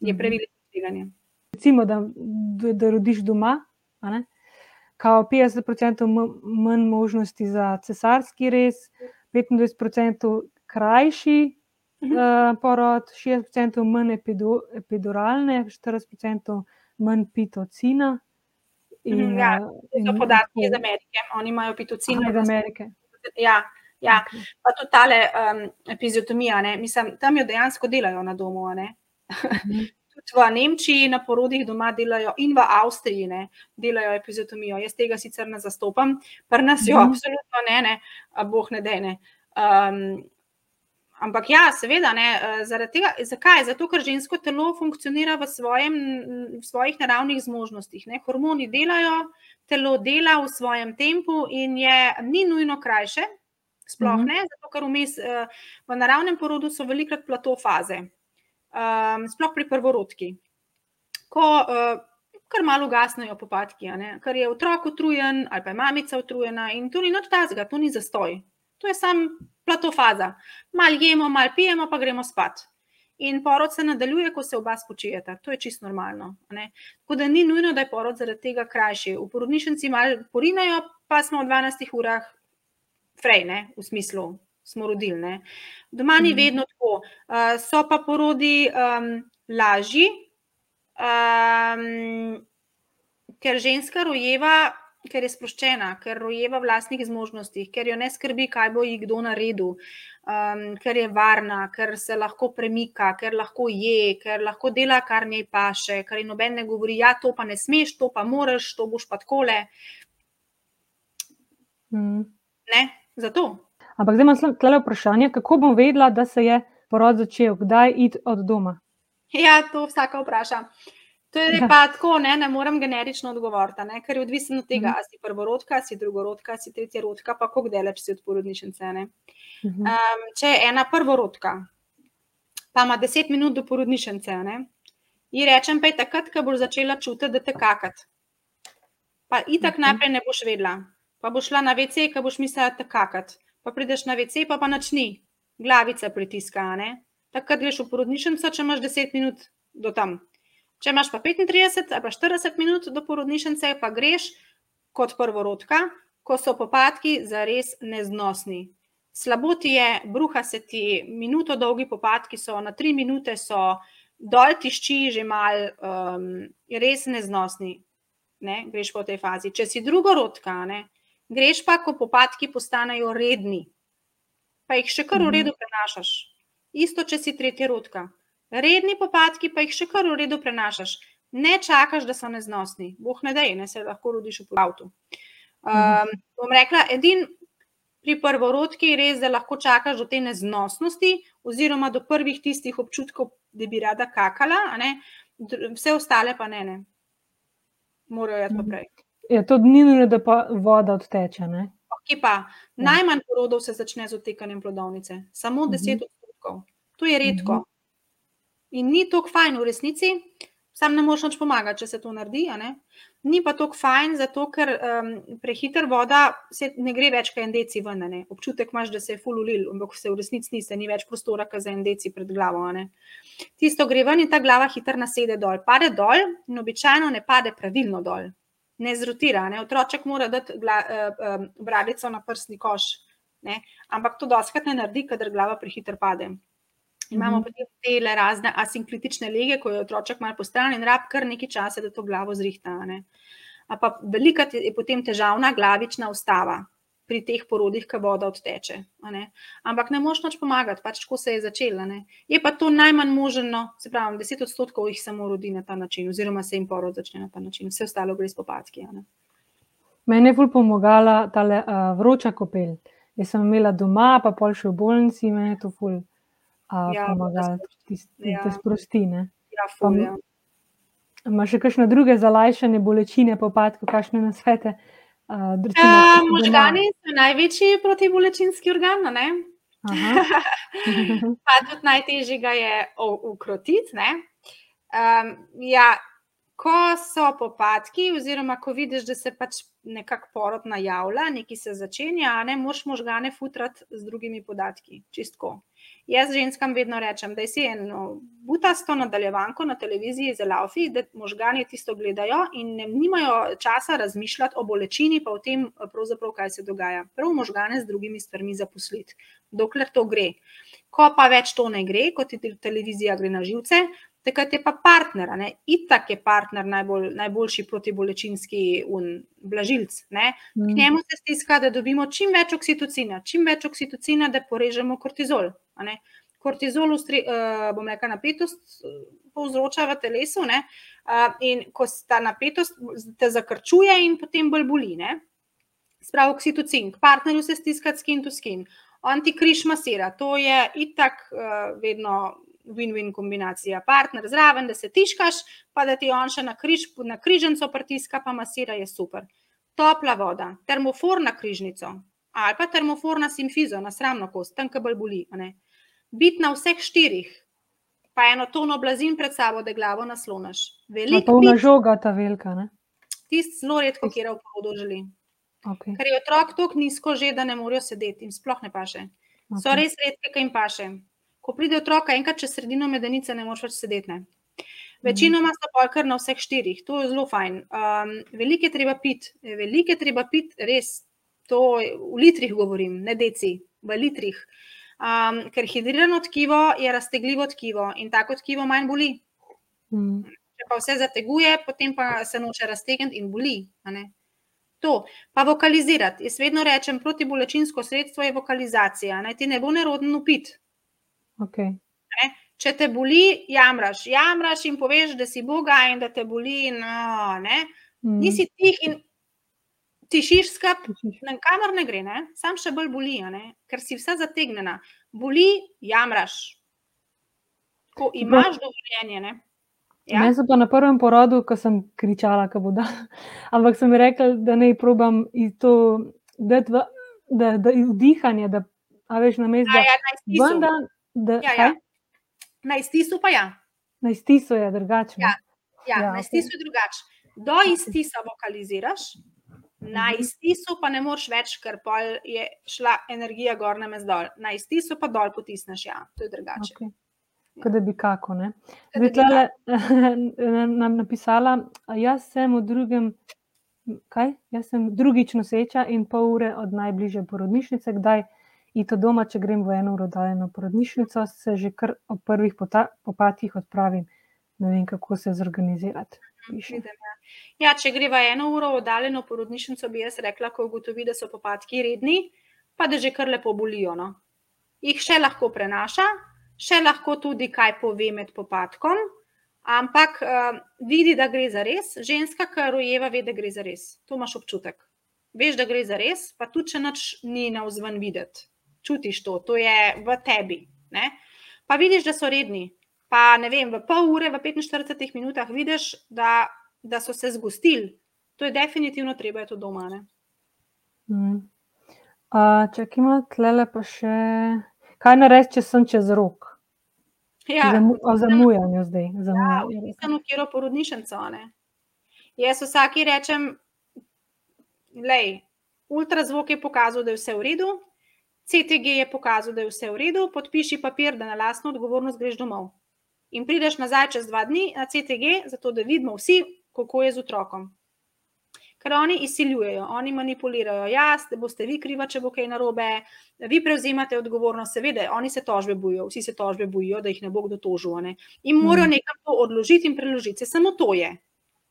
Je mhm. preveliko tveganje. Recimo, da, da rodiš doma, kao 50% manj možnosti za cesarski rez, 25% krajši uh, porod, 60% manj epiduralne, 40% manj pitocina. In, ja, to so podatki iz Amerike, oni imajo pitocin. Iz Amerike. Ja, ja. Okay. pa tudi tale um, epiziotomija, ne? mislim, tam jo dejansko delajo na domu. Mhm. tudi v Nemčiji na porodih doma delajo in v Avstriji ne? delajo epiziotomijo. Jaz tega sicer ne zastopam, pa nas jo mhm. absolutno ne, ne, boh ne dene. Um, Ampak ja, seveda, ne, eh, tega, zakaj? Zato, ker žensko telo funkcionira v, svojem, v svojih naravnih zmožnostih. Ne. Hormoni delajo, telo dela v svojem tempu in je ni nujno krajše, sploh -hmm. ne, zato ker vmes eh, v naravnem porodu so velikrat plato faze, um, sploh pri prvorodki. Ko uh, kar malo gasnejo popadki, ker je otrok utrujen ali pa je mamica utrujena in to ni noč tazga, to ni zastoj. To je samo platofaza. Mal jemo, mal pijemo, pa gremo spat. In porod se nadaljuje, ko se oba spočijeta. To je čisto normalno. Ne? Tako da ni nujno, da je porod zaradi tega krajši. V porodnišnici malo porinajo, pa smo v 12 urah frej, ne? v smislu, smo rodili. Doma ni mm. vedno tako. Uh, so pa porodi um, lažji, um, ker ženska rojeva ker je sproščena, ker rojeva v vlastnih zmožnostih, ker jo ne skrbi, kaj bo ji kdo naredil, um, ker je varna, ker se lahko premika, ker lahko je, ker lahko dela, kar njej paše, ker ji noben ne govori, da ja, to pa ne smeš, to pa moraš, to boš pa takole. Mm. Ne, zato. Ampak zdaj imam tukaj vprašanje, kako bom vedela, da se je porod začel, kdaj iti od doma? Ja, to vsaka vpraša. Uh, To je ja. pa tako, ne, ne morem generično odgovoriti, ne, ker je odvisno od tega, mhm. ali si prvorodka, si drugorodka, si tretja rodka, pa kako daleč si od porodnišnice. Um, če je ena prvorodka, pa ima deset minut do porodnišnice, ji rečem, pa je takrat, ko boš začela čutiti, da te kakat. Pa itak okay. najprej ne boš vedela, pa boš šla na WC, ko boš mislila, da te kakat. Pa prideš na WC, pa pa načni, glavica pritiska. Takrat greš v porodnišnico, če imaš deset minut do tam. Če imaš pa 35 ali pa 40 minut do porodnišnice, pa greš kot prvorodka, ko so popadki zares neznosni. Slabo ti je, bruha se ti, minuto dolgi popadki so, na tri minute so, dol tišči že mal, um, res neznosni, ne, greš po tej fazi. Če si drugorodka, ne, greš pa, ko popadki postanejo redni, pa jih še kar v redu prenašaš. Isto, če si tretja rodka. Redni popadki pa jih še kar v redu prenašaš. Ne čakaš, da so neznosni. Boh ne dej, ne se lahko rodiš v avtu. Um, bom rekla, edin pri prvorodki res, da lahko čakaš do te neznosnosti, oziroma do prvih tistih občutkov, da bi rada kakala, vse ostale pa ne. ne morajo iti naprej. Je ja, to ni nujno, da pa voda odteče. Okay, pa, ja. Najmanj porodov se začne z odtekanjem plodovnice, samo 10 mhm. odstotkov. To je redko. Mhm. In ni tako fajn v resnici, sam ne moreš več pomagati, če se to naredi. Ni pa tako fajn, zato ker um, prehiter voda se ne gre več, kaj en deci ven. Občutek imaš, da se je fululil, ampak se v resnici ni, ni več prostora, kaj za en deci pred glavo. Tisto gre ven in ta glava hitro nasede dol. Pade dol in običajno ne pade pravilno dol. Ne zrotira, ne? otroček mora dati gla, uh, uh, bradico na prsni koš, ne? ampak to doskrat ne naredi, kadar glava prehiter pade. Imamo potem te razne asinklitične lege, ko je otroček malo postran in rab kar nekaj časa, da to glavo zrihta. Pa velika je potem težavna glavična ustava pri teh porodih, ki voda odteče. Ne? Ampak ne moš noč pomagati, pač ko se je začela. Ne? Je pa to najmanj možno, se pravi, 10 odstotkov jih samo rodi na ta način, oziroma se jim porod začne na ta način, vse ostalo gre s popadki. Mene je bolj pomagala ta uh, vroča kopel. Jaz sem imela doma, pa pol še v bolnici, in me je to ful ja, pomagalo, da ja. te sprosti. Ja, ja. Imaš še kakšne druge zalajšane bolečine, popadke, kakšne nasvete? Uh, uh, možgani so največji protibolečinski organ. pa tudi najtežje ga je ukrotiti. Um, ja, ko so popadki, oziroma ko vidiš, da se pač nekako porod najavlja, nekaj se začenja, ne moš možgane futrati z drugimi podatki. Čistko. Jaz ženskam vedno rečem, da si eno butasto nadaljevanko na televiziji za laufi, da možgani tisto gledajo in ne nimajo časa razmišljati o bolečini, pa o tem, kaj se dogaja. Prav možgane z drugimi stvarmi zaposliti, dokler to gre. Ko pa več to ne gre, kot je televizija gre na živce, takrat je pa partner, ne? itak je partner najbolj, najboljši protibolečinski blažilc. Ne? K mm. njemu se stiska, da dobimo čim več oksitocina, čim več oksitocina, da porežemo kortizol. Kortizol, ustri, uh, bom rekel, napetost eh, povzroča v telesu, ne? Uh, in ko ta napetost te zakrčuje, in potem bolj boli. Spravo oksitocin, k partnerju se stiska skin to skin, on ti križ masira, to je itak uh, vedno win-win kombinacija. Partner zraven, da se tiškaš, pa da ti on še na, križ, na križnico pritiska, pa masira je super. Topla voda, termofor na križnico ali pa termofor na simfizo, na sramno kost, tam, ki bolj boli. Biti na vseh štirih, pa eno tono blazin pred sabo, da glavo naslonaš. Veliko je žoga, ta velika. Tisti zelo redko, kjer v povodu želi. Okay. Ker je otrok tako nizko, že da ne morejo sedeti in sploh ne paše. Okay. So res redke, ki jim paše ko pride otrok, enkrat čez sredino medenice, ne moreš več sedeti. Ne. Večinoma so pa kar na vseh štirih, to je zelo fajn. Um, veliko je treba piti, veliko je treba piti, res, to v litrih govorim, ne deci, v litrih. Um, ker hidrirano tkivo je raztegljivo tkivo in tako tkivo manj boli. Mm. Če pa vse zateguje, potem pa se noče raztegniti in boli. To, pa vokalizirati. Jaz vedno rečem, protibolečinsko sredstvo je vokalizacija. Naj ti ne bo nerodno upiti. Okay. Ne? Če te boli, jamraš, jamraš in poveš, da si Boga in da te boli. No, mm. Nisi tih in tišiš skrb, kamor ne gre, ne? sam še bolj boli, ker si vsa zategnjena. Boli, jamraš. Ko imaš dovoljenje. Ja? Jaz sem pa na prvem porodu, ko sem kričala, da bo da. Ampak sem rekel, da ne probam to, da je vdihanje, da veš na mestu. Ja, ja, Da, ja, ja. Na istisu pa ja. Na istisu je drugače. Ja, ja, ja, na istisu je drugače. Do istisa vokaliziraš, na mhm. istisu pa ne moreš več, ker je šla energija gor na mezdol. Na istisu pa dol potisneš, ja, to je drugače. Okay. Kot da bi kako. Zdaj, tle, nam napisala, jaz sem v drugem, kaj? Jaz sem drugič noseča in pol ure od najbližje porodnišnice, kdaj iti od doma, če grem v eno uro daljno porodnišnico, se že kar ob prvih popatih odpravim. Ne vem, kako se zorganizirati. Ja. Ja, če gre v eno uro oddaljeno porodnišnico, bi jaz rekla, ko ugotovi, da so popatki redni, pa da že kar lepo bolijo. No. Jih še lahko prenaša, še lahko tudi kaj pove med popatkom, ampak uh, vidi, da gre za res. Ženska, ki rojeva, ve, da gre za res. To imaš občutek. Veš, da gre za res, pa tudi če noč ni na vzven videti. Čutiš to, to je v tebi. Ne? Pa vidiš, da so redni. Pa ne vem, v pol ure, v 45 minutah vidiš, da da so se zgostili. To je definitivno treba, je to doma. Mm. Uh, če ima tle pa še, kaj narediti, če sem čez rok? Ja, Zamujanju zdaj. Ja, Samo kjer porodnišnico. Jaz vsaki rečem, lej, ultrazvok je pokazal, da je vse v redu, CTG je pokazal, da je vse v redu, podpiši papir, da na lastno odgovornost greš domov. In prideš nazaj čez dva dni na CTG, zato da vidimo vsi, kako je z otrokom. Ker oni izsiljujejo, oni manipulirajo. Jaz, da boste vi kriva, če bo kaj narobe, vi prevzemate odgovornost, seveda, oni se tožbe bojijo, vsi se tožbe bojijo, da jih ne bo kdo tožil. Ne? In morajo mm. nekam to odložiti in preložiti. Se samo to je.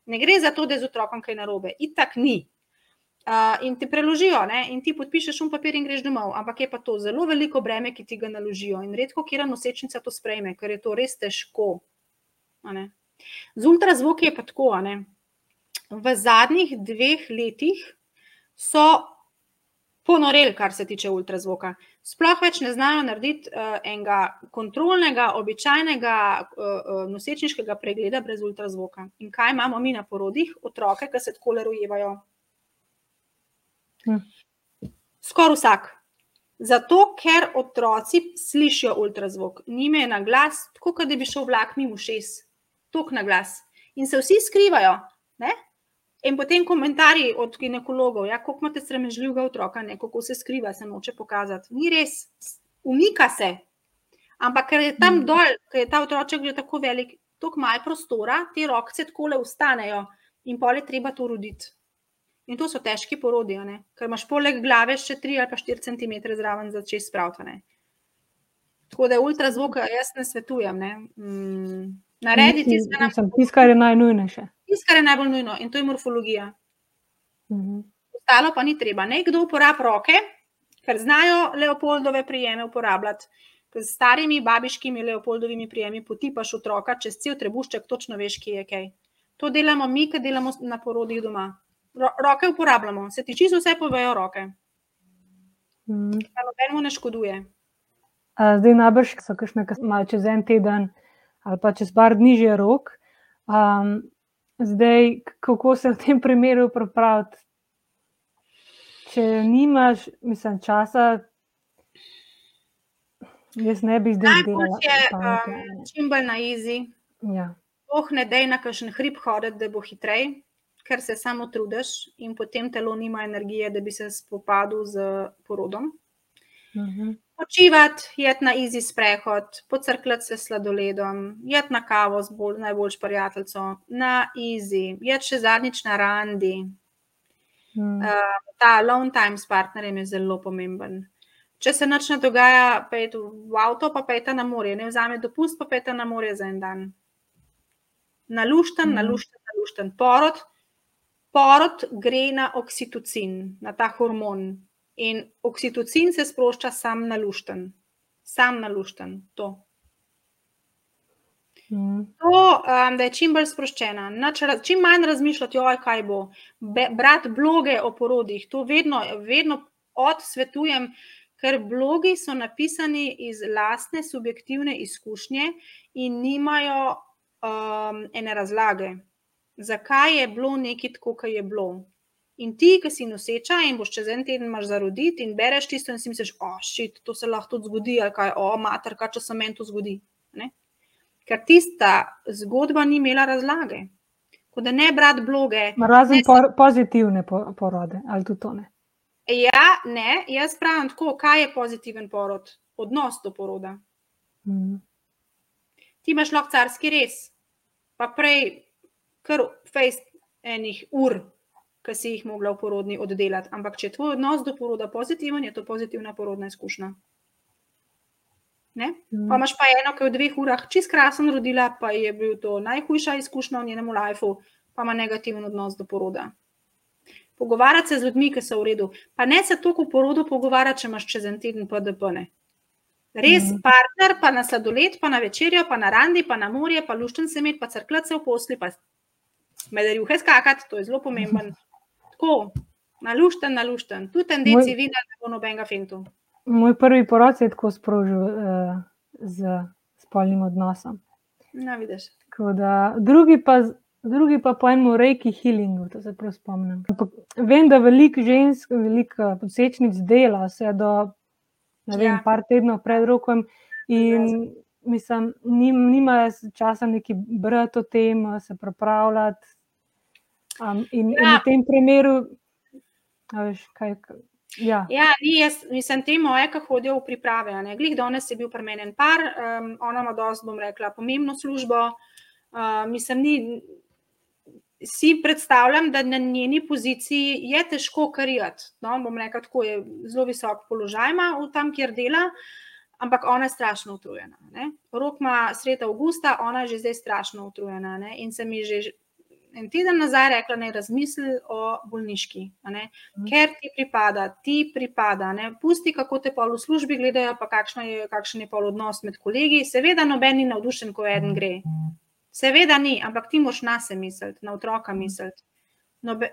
Ne gre za to, da je z otrokom kaj narobe. Itak ni. Uh, in ti preložijo, ne? in ti podpišeš un papir in greš domov. Ampak je pa to zelo veliko breme, ki ti ga naložijo. In redko, kjer nosečnica to sprejme, ker je to res težko. Z ultrazvoki je pa tako. V zadnjih dveh letih so ponoreli, kar se tiče ultrazvoka. Sploh več ne znajo narediti uh, enega kontrolnega, običajnega uh, nosečniškega pregleda brez ultrazvoka. In kaj imamo mi na porodih? Otroke, ki se tako rojevajo. Hm. Skoraj vsak. Zato, ker otroci slišijo ultrazvok, njime je na glas, tako da bi šel vlak mimo šest tok na glas. In se vsi skrivajo. Ne? In potem komentarji od ginekologov, ja, kako imate sramežljivega otroka, ne? kako se skriva, se noče pokazati. Ni res, umika se. Ampak ker je tam mm. dol, ker je ta otroček že tako velik, tako malo prostora, te roke tako le ustanejo in pol je treba to roditi. In to so težki porodi, ker imaš poleg glave še 3 ali pa 4 cm zraven za čez spravljanje. Tako da ultrazvok jaz ne svetujem. Ne? Mm. Narediti tisto, kar je najnujnejše. Tisto, kar je najbolj nujno, in to je morfologija. Mhm. Ostalo pa ni treba. Nekdo uporablja roke, ker znajo leopoldove prijeme uporabljati. Z starimi babiškimi leopoldovimi prijemi potipaš otroka čez cel trebušček, točno veš, kje je kaj. To delamo mi, ki delamo na porodih doma. Ro roke uporabljamo, se ti čisto vse povejo roke. Mm. Nobeno ne škoduje. Zdaj, najbrž so kakšne, ki imajo čez en teden ali pa čez par dni že rok. Um, zdaj, kako se v tem primeru pripraviti? Če nimaš, mislim, časa, jaz ne bi zdaj delal. Um, čim bolj na izi. Ja. Oh, ne dej na kakšen hrib hoditi, da bo hitrej, ker se samo trudiš in potem telo nima energije, da bi se spopadal z porodom. Uh mhm. -huh. Počivati, jeti na izi sprehod, pocrkljati se sladoledom, jeti na kavo z bolj, najboljš prijateljco, na izi, jeti še zadnjič na randi. Hmm. Uh, ta long time s partnerjem je zelo pomemben. Če se nič ne dogaja, pejte v avto, pa pejte na morje, ne vzame dopust, pa pejte na morje za en dan. Nalušten, hmm. nalušten, nalušten. Porod, porod gre na oksitocin, na ta hormon, In oksitocin se sprošča sam na lušten, sam na lušten. To. Mm. To, um, da je čim bolj sproščena, Nač, čim manj razmišljati, oj, kaj bo. Be, brati bloge o porodih, to vedno, vedno odsvetujem, ker blogi so napisani iz lastne subjektivne izkušnje in nimajo um, ene razlage, zakaj je bilo nekaj tako, kot je bilo. In ti, ki si noseča in boš čez en teden imaš zaroditi in bereš tisto, in si misliš, o, oh, šit, to se lahko tudi zgodi, ali kaj, o, mater, kaj če se meni to zgodi. Ne? Ker tista zgodba ni imela razlage. Ko da ne brati bloge. Razen ne, por, pozitivne porode, ali tudi to ne. Ja, ne, jaz pravim tako, kaj je pozitiven porod, odnos do poroda. Mm. Ti imaš lahko carski res, pa prej kar fejst enih ur ki si jih mogla v porodni oddelati. Ampak, če je tvoj odnos do poroda pozitiven, je to pozitivna porodna izkušnja. Mm. Pa imaš pa eno, ki je v dveh urah čist krasen rodila, pa je bil to najhujša izkušnja v njenem lifeu, pa ima negativen odnos do poroda. Pogovarjati se z ljudmi, ki so v redu. Pa ne se toliko v porodu pogovarjati, če imaš čez en teden PDP. -ne. Res mm. partner, pa na sladoled, pa na večerjo, pa na randi, pa na morje, pa lušten se imeti, pa crkljati se v posli, pa medarjuhe skakati, to je zelo pomemben. Tako, nalušten, nalušten, tudi ten deci vina, ne bo nobenega fentu. Moj prvi porod je tako sprožil uh, z spolnim odnosom. Na, vidiš. Da, drugi, pa, drugi pa po enem reiki healingu, to se prav spomnim. Vem, da veliko žensk, veliko posečnic dela vse do vem, ja. par tednov pred rokom in mislim, nimajo časa neki brati o tem, se pripravljati. Um, in, ja. in v tem primeru, veš, kaj. Ja, ja ni, jaz, mislim, te moje, ki hodijo v priprave. Glih danes je bil premenjen par, um, ona ima dosti, bom rekla, pomembno službo. Uh, mislim, ni, si predstavljam, da na njeni poziciji je težko karijati. No, bom rekla, tako je zelo visok položaj ima tam, kjer dela, ampak ona je strašno utrujena. Ne? Rok ima sreda avgusta, ona je že zdaj strašno utrujena ne? in se mi že en teden nazaj rekla, da ne razmisli o bolniški, mhm. ker ti pripada, ti pripada. Ne? Pusti, kako te pol v službi gledajo, pa je, kakšen je pol odnos med kolegi. Seveda, noben ni navdušen, ko eden gre. Seveda ni, ampak ti moš na se misliti, na otroka misliti. Nobe,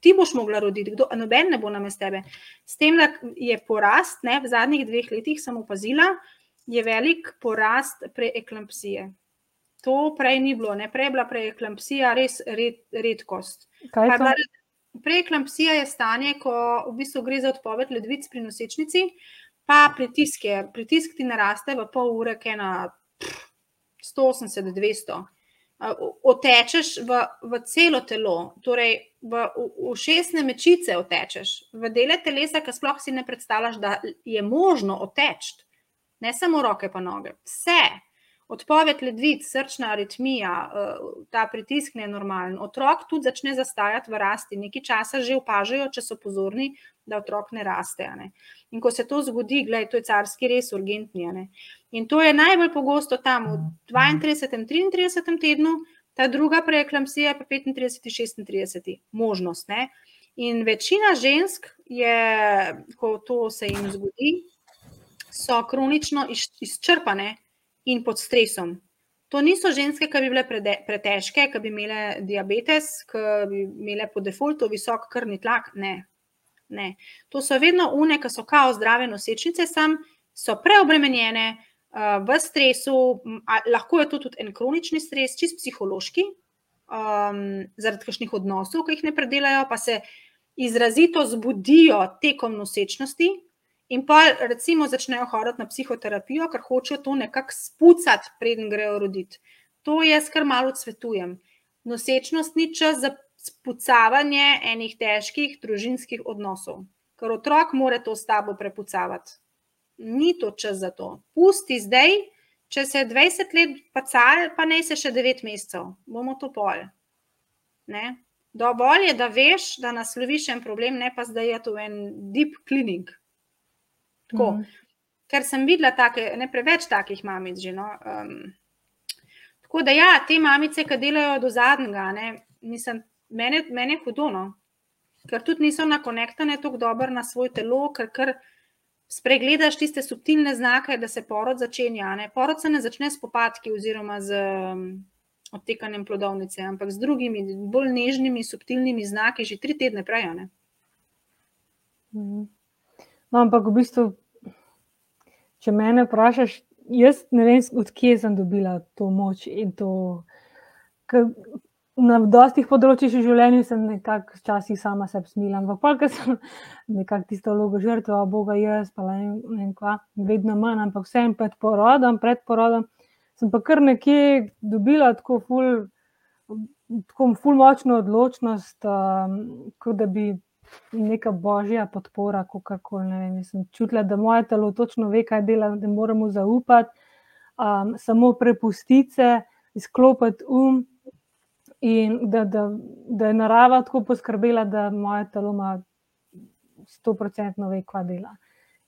ti boš mogla roditi, kdo, noben ne bo na mestu tebe. S tem, da je porast, ne, v zadnjih dveh letih sem opazila, je velik porast preeklampsije. To prej ni bilo, ne prej bila preeklampsija res red, redkost. Preeklampsija je stanje, ko v bistvu gre za odpoved ledvic pri nosečnici, pa pritisk je. Pritisk ti naraste v pol ure, ki je na 180-200. Otečeš v, v celo telo, torej v ušesne mečice otečeš, v dele telesa, ki sploh si ne predstavljaš, da je možno oteči, ne samo roke, pa noge. Vse odpoved ledvic, srčna aritmija, eh, ta pritisk ne je normalen. Otrok tudi začne zastajati v rasti, nekaj časa že opažajo, če so pozorni, da otrok ne raste. Ne. In ko se to zgodi, gledaj, to je carski res urgentni. Ne. In to je najbolj pogosto tam v 32. in 33. tednu, ta druga preeklamsija pa 35. in 36. možnost. Ne. In večina žensk je, ko to se jim zgodi, so kronično izčrpane, in pod stresom. To niso ženske, ki bi bile pretežke, ki bi imele diabetes, ki bi imele po defaultu visok krvni tlak. Ne. ne. To so vedno une, ki so kao zdrave nosečnice, sam so preobremenjene uh, v stresu, lahko je to tudi en kronični stres, čist psihološki, um, zaradi kakšnih odnosov, ki jih ne predelajo, pa se izrazito zbudijo tekom nosečnosti, In pa, recimo, začnejo hoditi na psihoterapijo, ker hočejo to nekako spucati, preden grejo roditi. To jaz kar malo svetujem. Nosečnost ni čas za spucavanje enih težkih družinskih odnosov, ker otrok mora to s tabo prepucavati. Ni to čas za to. Pusti zdaj, če se je 20 let pacal, pa ne se še 9 mesecev, bomo to pol. Ne? Dovolj je, da veš, da nasloviš en problem, ne pa zdaj je to en deep cleaning. Tako, mm. Ker sem videla take, ne preveč takih mamic. Že, no, um, tako da, ja, te mamice, ki delajo do zadnjega, ne, mislim, mene, mene je hudo, no, ker tudi niso nakonektane tako dobro na svoj telo, ker, ker spregledaš tiste subtilne znake, da se porod začenja. Ne. Porod se ne začne s popadki oziroma z um, odtekanjem plodovnice, ampak z drugimi, bolj nežnimi, subtilnimi znaki, že tri tedne prej. Mm. No, ampak v bistvu če me vprašaš, jaz ne vem, odkje sem dobila to moč in to. Na dostih področjih v življenju sem nekako včasih sama sebi smila, ampak pa sem nekako tisto vlogo žrtva, Boga, jaz pa ne vem, kva, vedno manj, ampak vsem pred porodom, pred porodom sem pa kar nekje dobila tako ful, tako ful močno odločnost, um, kot da bi neka božja podpora, kako koli. Sem čutila, da moje telo točno ve, kaj dela, da moramo zaupati, um, samo prepustiti se, izklopiti um. In da, da da je narava tako poskrbela, da moje telo ima sto procentno ve, kva dela.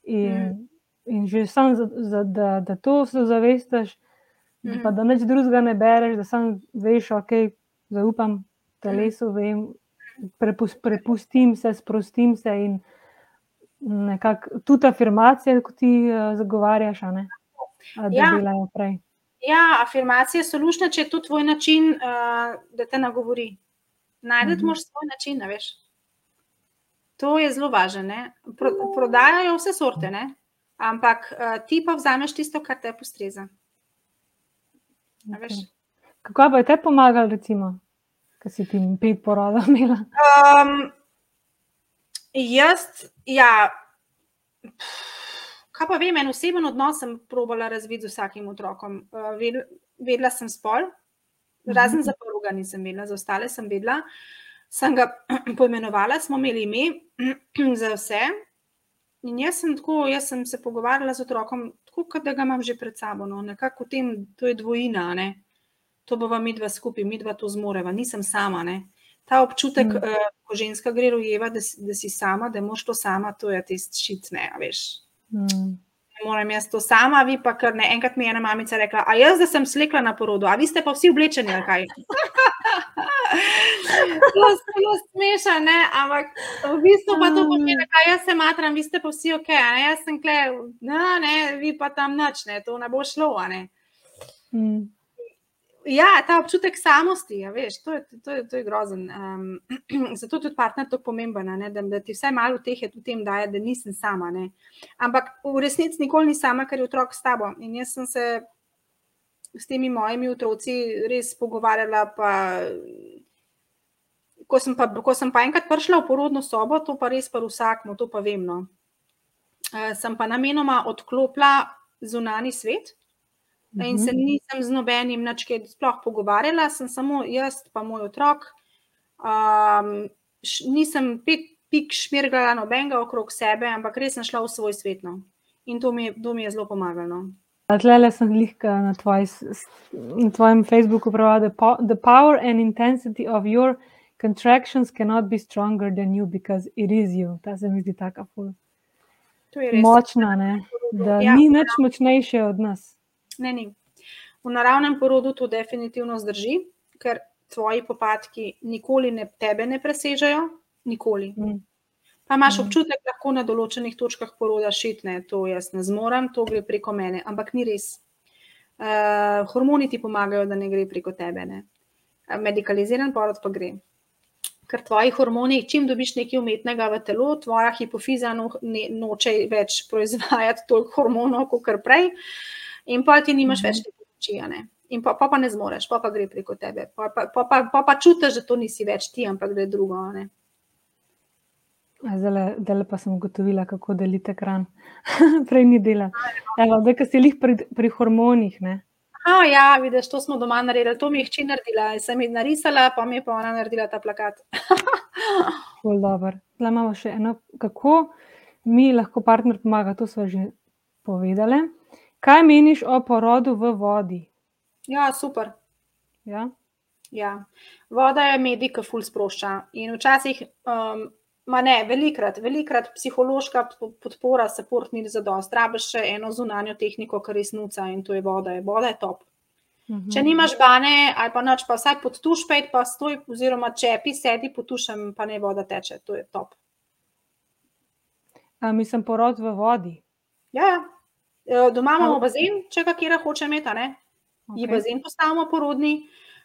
In, mm. in že sam, za, za, da, da to se zavestaš, mm. pa da nič drugega ne bereš, da sam veš, ok, zaupam telesu, vem, prepust, prepustim se, sprostim se in nekako tudi afirmacije, kot ti uh, zagovarjaš, ne, da ja. delajo prej. Ja, afirmacije so lušne, če je to tvoj način, uh, da te nagovori. Najdete mm -hmm. svoj način, ne veš. To je zelo važno. Pro, prodajajo vse sorte, ne? ampak uh, ti pa vzameš tisto, kar te postreza. Okay. Kako pa je te pomagal, recimo, da si ti pet poroda imela? Um, jaz, ja. Kaj pa vem, en oseben odnos sem probala razviti z vsakim otrokom. Uh, vedela sem spol, razen -hmm. za prvega nisem vedela, za ostale sem vedela. Sem ga poimenovala, smo imeli ime za vse. In jaz sem tako, jaz sem se pogovarjala z otrokom, tako da ga imam že pred sabo, no, nekako v tem, to je dvojina, ne. To bova mi dva skupaj, mi dva to zmoreva, nisem sama. Ne. Ta občutek, mm. uh, ko ženska gre rojeva, da, da si sama, da moš to sama, to je tisti šit, ne, veš. Mm. Moram jaz to sama, vi pa kar ne. Enkrat mi je ena mamica rekla, a jaz, da sem slekla na porodu, a vi ste pa vsi oblečeni, ali kaj? zelo, zelo smešen, ampak v bistvu pa to pomeni, da jaz se matram, vi ste pa vsi ok, ne? jaz sem kle, no, ne, vi pa tam noč, ne, to ne bo šlo. Ne? Mm. Ja, ta občutek samosti, ja, veš, to, je, to, je, to je grozen. Um, zato je tudi partner tako pomemben, da, da ti vsaj malo teh je v tem daje, da nisem sama. Ne. Ampak v resnici nikoli ni sama, ker je otrok s tabo. In jaz sem se s temi mojimi otroci res pogovarjala. Pa, ko, sem pa, ko sem pa enkrat prišla v porodno sobo, to pa res pa vsakmo, to pa vem. No. Uh, sem pa namenoma odklopila zunani svet. In se mhm. nisem z nobenim načkem sploh pogovarjala, sem samo jaz, pa moj otrok. Um, š, nisem pet pik šmirgala nobenega okrog sebe, ampak res sem šla v svoj svet. No. In to mi, to mi je zelo pomagalo. Tlele sem lihka na, tvoj, na tvojem Facebooku pravila, da the power and intensity of your contractions cannot be stronger than you because it is you. Ta se mi zdi taka ful. Močna, ne? da ja, ni nič močnejše od nas. Ne, ni. V naravnem porodu to definitivno zdrži, ker tvoji popadki nikoli ne, tebe ne presežejo, nikoli. Mm. Pa imaš mhm. občutek, da lahko na določenih točkah poroda šitne, to jaz ne zmorem, to gre preko mene, ampak ni res. Uh, hormoni ti pomagajo, da ne gre preko tebe. Ne? Medikaliziran porod pa gre. Ker tvoji hormoni, čim dobiš nekaj umetnega v telo, tvoja hipofiza no, ne, noče več proizvajati toliko hormonov, kot prej, in pa ti nimaš več te pomoči. In pa, pa pa ne zmoreš, pa pa gre preko tebe. Pa pa, pa, pa, pa, pa čutiš, da to nisi več ti, ampak da je drugo. Ne? Zdaj pa sem ugotovila, kako delite kran. Prej ni dela. Zdaj, ki si jih pri, pri hormonih. Ne? A, ja, vidiš, to smo doma naredili, to mi je hči naredila. Sem jih narisala, pa mi je pa ona naredila ta plakat. Zdaj imamo še eno, kako mi lahko partner pomaga. To smo že povedali. Kaj meniš o porodu v vodi? Ja, super. Ja? Ja. Voda je medij, ki ful sprošča. In včasih. Um, Ma ne, velikrat, velikrat psihološka podpora, support ni za dost. Rabiš še eno zunanjo tehniko, kar res nuca in to je voda. Voda je top. Uhum. Če nimaš bane ali pa noč, pa vsaj pod tuš pet, pa stoj, oziroma čepi, sedi pod tušem, pa ne voda teče. To je top. A, mislim, porod v vodi. Ja, ja. Doma imamo bazen, če ga kera hoče imeti, ne? Okay. Je bazen postavimo porodni.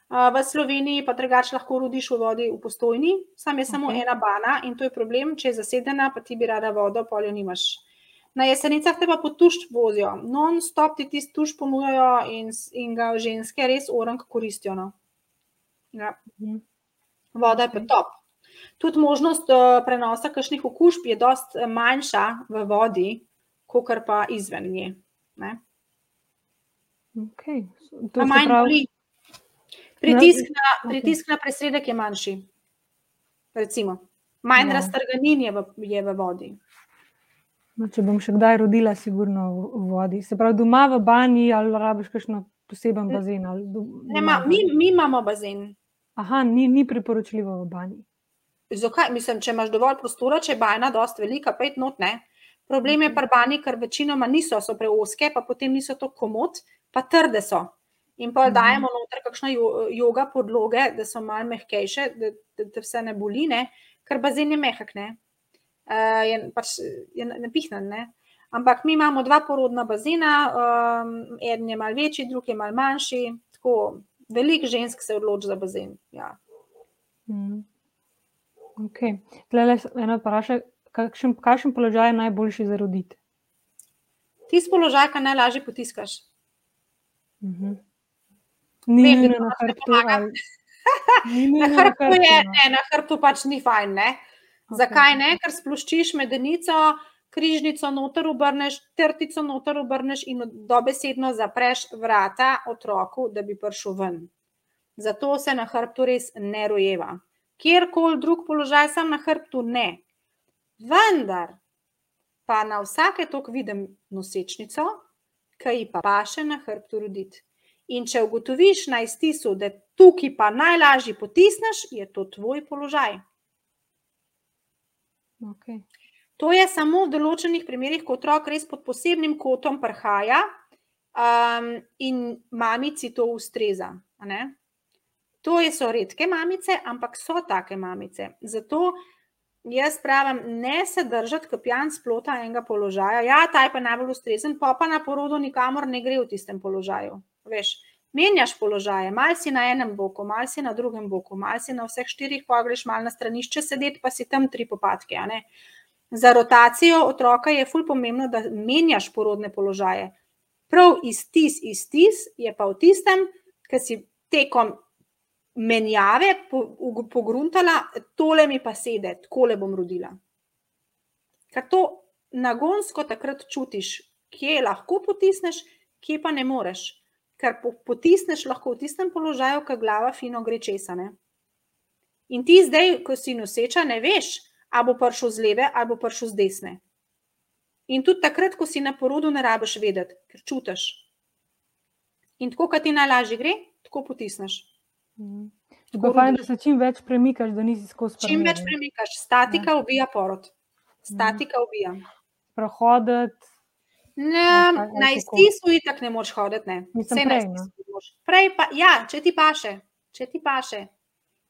V Sloveniji pa drugače lahko rodiš v vodi v postojni, sam je samo okay. ena bana in to je problem, če je zasedena, pa ti bi rada vodo, poljo nimaš. Na jesenicah te pa po tuš vozijo, non-stop ti ti tuš ponujajo in, in ga ženske res orang koristijo. No. Ja. Mhm. Voda je pa top. Tudi možnost uh, prenosa kakšnih okužb je eh, manjša v vodi, kot pa izven nje. Okay. To manj pravi... Pritisk na, pritisk na presredek je manjši. Recimo. Manj no. raztrganin je, je v vodi. No, če bom še kdaj rodila, sigurno v, v vodi. Se pravi, doma v banji ali rabiš kakšno poseben bazen? Ne, ma, mi, mi imamo bazen. Aha, ni, ni priporočljivo v banji. Zakaj? Mislim, če imaš dovolj prostora, če je bajna dosti velika, pet not ne. Problem je Mhm. pri banji, ker večinoma niso, so preoske, pa potem niso to komod, pa trde so. In pa Mhm. dajemo noter kakšne jo- joga podloge, da so malo mehkejše, da, da, da vse ne boli, ne? ker bazen je mehak, ne. Uh, je pač je napihnen, ne. Ampak mi imamo dva porodna bazena, um, eden je malo večji, drugi je malo manjši. Tako, veliko žensk se odloči za bazen. Ja. Mm. Okay. Tlele eno vprašanje, kakšen, kakšen položaj je najboljši za roditi? Tisti položaj, ki najlažje potiskaš. Mhm. Ni Vem, da nujno na ne hrbtu. ali- Na hrbtu, je, no. ne, na hrbtu pač ni fajn. Ne? Zakaj ne? Ker sploščiš medenico, križnico noter obrneš, trtico noter obrneš in dobesedno zapreš vrata otroku, da bi prišel ven. Zato se na hrbtu res ne rojeva. Kjerkoli drug položaj, sam na hrbtu ne. Vendar pa na vsake tok vidim nosečnico, ki ji pa paše na hrbtu roditi. In če ugotoviš na iztisu, da tukaj pa najlažje potisneš, je to tvoj položaj. Okay. To je samo v določenih primerih, ko otrok res pod posebnim kotom prihaja um, in mamici to ustreza. To je- so redke mamice, ampak so take mamice. Zato jaz pravim, ne se držati kot pijan splota enega položaja. Ja, ta je pa najbolj ustrezen, pa pa na porodu nikamor ne gre v tistem položaju. Veš, menjaš položaje, mal si na enem boku, mal si na drugem boku, mal si na vseh štirih, pa greš mal na stranišče sedeti, pa si tam tri popadke. Za rotacijo otroka je ful pomembno, da menjaš porodne položaje. Prav iztis, iztis je pa v tistem, ki si tekom menjave pogruntala, tole mi pa sede, takole bom rodila. Ker to nagonsko takrat čutiš, kje lahko potisneš, kje pa ne moreš. Ker po, potisneš lahko v tistem položaju, ko glava fino gre česane. In ti zdaj, ko si noseča, ne veš, ali bo prišel z leve ali bo prišel z desne. In tudi takrat, ko si na porodu, ne rabiš vedeti, ker čutiš. In tako, kot ti najlažje gre, tako potisneš. Tako Je pa fajn, da se čim več premikaš, da nisi skozi Čim več premikaš, statika ubija porod. Statika ubija. Prehoditi. Ne, ali na kako? iztisu itak ne moreš hoditi. Ne. Mislim, prej, ne. Prej pa, ja, če ti paše, če ti paše,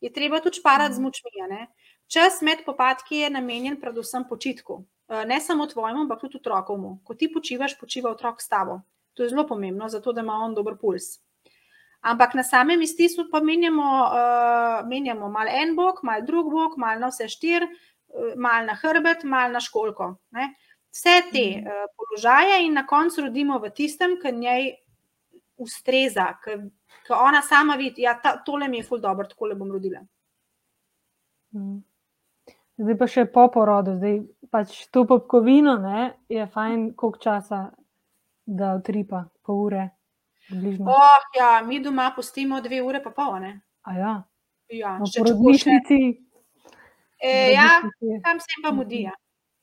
je treba tudi šparati z Mhm. močmi. Čas med popadki je namenjen predvsem počitku. Eh, Ne samo tvojemu, ampak tudi otrokovmu. Ko ti počivaš, počiva otrok s tabo. To je zelo pomembno, zato da ima on dober puls. Ampak na samem iztisu pa menjamo, uh, menjamo malo en bok, malo drug bok, malo na vse štiri, uh, malo na hrbet, malo na školko. Ne? Vse te uh, položaje in na koncu rodimo v tistem, ki njej ustreza, ki ona sama vidi, da ja, tole mi je ful dobro, tako le bom rodila. Mhm. Zdaj pa še po porodu, zdaj pač to popkovino ne, je fajn, koliko časa da utripa, pol ure, približno. Oh, ja, mi doma pustimo dve ure pa pol. Ne? A ja, Ja, v še še- porodnišnici. E, ja, tam se jim pa Mhm. mudi. Ja.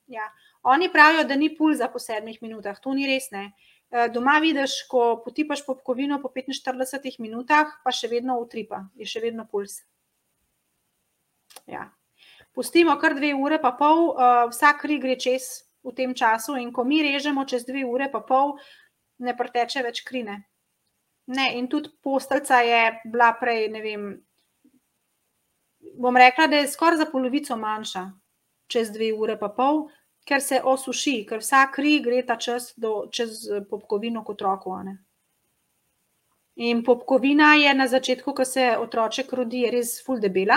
Ja. Oni pravijo, da ni pulza po sedmih minutah, to ni res. Ne. Eh, Doma vidiš, ko potipaš popkovino po 45 minutah, pa še vedno utripa, je še vedno puls. Ja. Pustimo kar dve ure, pa pol, uh, vsak kri gre čez v tem času, in ko mi režemo čez dve ure, pa pol, ne preteče več krine. Ne, in tudi posteljica je bila prej, ne vem, bom rekla, da je skoraj za polovico manjša, čez dve ure pa pol, ker se osuši, ker vsa kri gre ta čas do, čez eh, popkovino kot otroku. ne. In popkovina je na začetku, ko se otroček rodi, res full debela,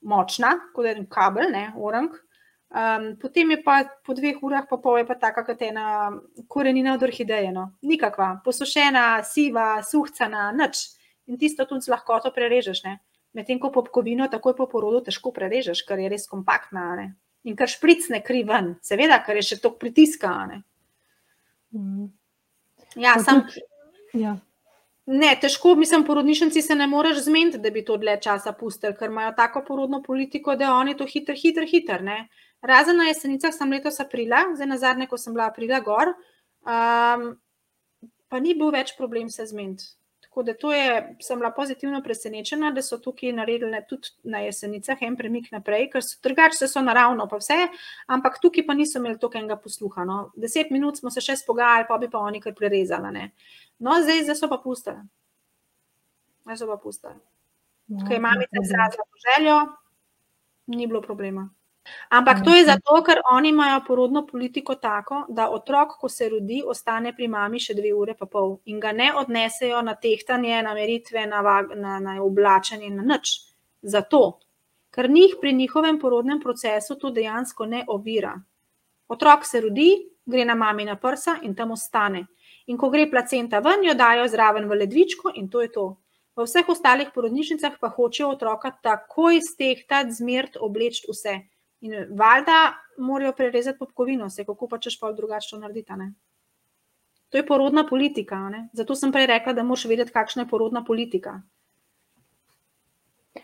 močna, kot en kabel, ne, orang. Um, potem je pa po dveh urah, pa pol je pa taka, kot ena korenina od orhideje. No. Nikakva, posušena, siva, suhcana, nič. In tisto z lahkoto prerežeš. Medtem ko popkovino takoj po porodu težko prerežeš, ker je res kompaktna. Ne. In kar špricne kri ven, seveda, ker je še tok pritiska. Ne. Mhm. Ja, Pa sam, tudi- Ja. Ne, težko, mislim, porodnišnici se ne moreš zmeniti, da bi to dlje časa pustili, ker imajo tako porodno politiko, da oni to hitro, hitro, hitro. Razen na jesenicah sem letos aprila, zdaj na zadnje, ko sem bila aprila gor, um, pa ni bil več problem se zmeniti. Tako da to je, sem bila pozitivno presenečena, da so tukaj naredili tudi na jesenicah en premik naprej, ker so drugače so naravno, pa vse, ampak tukaj pa niso imeli toliko enega posluha. No. Deset minut smo se še spogajali, pa bi pa oni kar prerezali. Ne. No, zdaj, zdaj so pa pustili. Zdaj so pa pustili. No, Ker je mamica izrazila željo, ni bilo problema. Ampak to je zato, ker oni imajo porodno politiko tako, da otrok, ko se rodi, ostane pri mami še dve ure pa pol in ga ne odnesejo na tehtanje, na meritve, na, na, na oblačenje, na nič. Zato, ker njih pri njihovem porodnem procesu to dejansko ne ovira. Otrok se rodi, gre na mami na prsa in tam ostane. In ko gre placenta ven, jo dajo zraven v ledvičko in to je to. V vseh ostalih porodnišnicah pa hočejo otroka takoj stehtati, zmert, obleči vse. In valjda morajo prerezati popkovino, se kako pa češ pa drugače narediti. To je porodna politika. Ne? Zato sem prej rekla, da moraš vedeti, kakšna je porodna politika.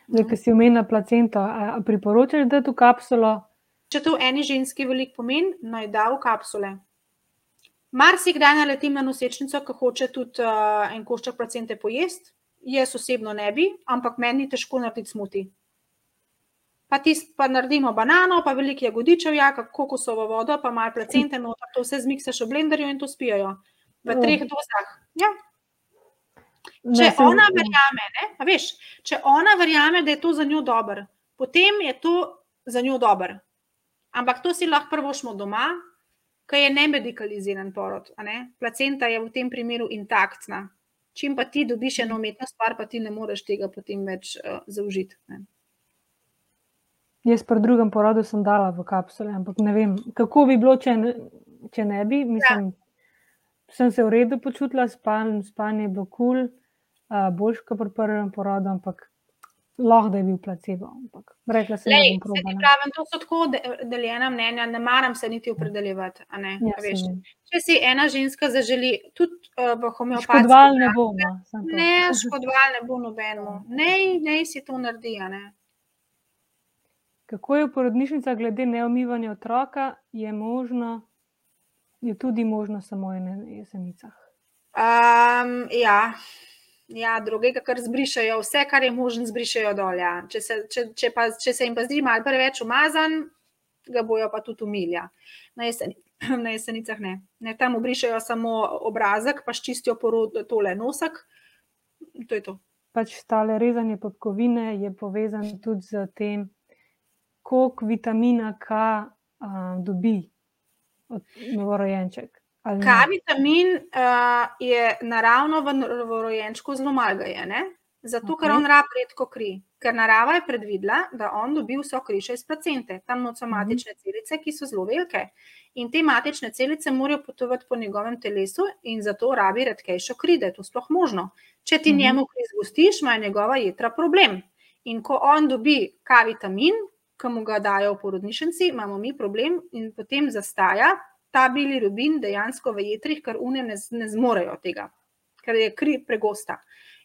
Zdaj, ki si umenila placenta, priporočaš, da je to kapsulo? Če to v eni ženski veliko pomeni, naj da v kapsule. Mar si kdaj naletim na nosečnico, ki hoče tudi uh, en košček placente pojesti? Jaz osebno ne bi, ampak meni je težko narediti smuti pa ti pa naredimo banano, pa veliko jagodičev, ja, kokosovo vodo, pa malo placente, no, to vse zmiksaš v blenderju in to spijo v ja. treh dozah. Ja. Če ona verjame, ne, veš, če ona verjame, da je to za njo dober, potem je to za njo dober. Ampak to si lahko prvošmo doma, ki je ne medicaliziran porod. Ne? Placenta je v tem primeru intaktna. Čim pa ti dobiš eno umetno stvar, pa ti ne moreš tega potem več uh, zaužiti. Jaz pri drugem porodu sem dala v kapsule, ampak ne vem, kako bi bilo, če ne, če ne bi. Mislim, ja. Sem se v redu počutila, span, spanje je bilo kul, cool, uh, boljš kot pri prvem porodu, ampak lahko da je bil placebo. Ampak rekla sem, Lej, da bom pravila. To so tako deljena mnenja, ne maram se niti opredeljevati. Ja, če si ena ženska zaželi, tudi uh, v homeopatiji. Škodoval ne bo. No, ne, škodoval ne bo nobeno. Ne, ne si to naredi. Kako je v porodnišnicah glede neomivanja otroka, je, možno, je tudi možno samo na jesenicah? Um, ja. Ja, drugega, kar zbrišajo, vse, kar je možno, zbrišajo dol. Ja. Če, se, če, če, pa, če se jim pa zdi malo preveč umazan, ga bojo pa tudi umilja. Na, jesen, na jesenicah ne. ne. Tam obrišajo samo obrazek, pa ščistijo porod, tole nosek. To je to. Pač stale rezanje popkovine je povezan tudi z tem, koliko vitamina K uh, dobi novorojenček. K vitamin uh, je naravno v novorojenčku zelo malo, zato okay. ker on rab redko kri. Ker narava je predvidela, da on dobi vso kri še iz placente, tam so matične mhm. celice, ki so zelo velike. In te matične celice morajo potovati po njegovem telesu, in zato rabi redkejšo kri, da je to sploh možno. Če ti mhm. -huh. njemu kri zgostiš, ima njegova jedra problem. In ko on dobi K vitamin, ki mu ga dajo v porodnišnici, imamo mi problem in potem zastaja ta bili rubin dejansko v jetrih, ker une ne, ne zmorejo tega, ker je kri pregosta.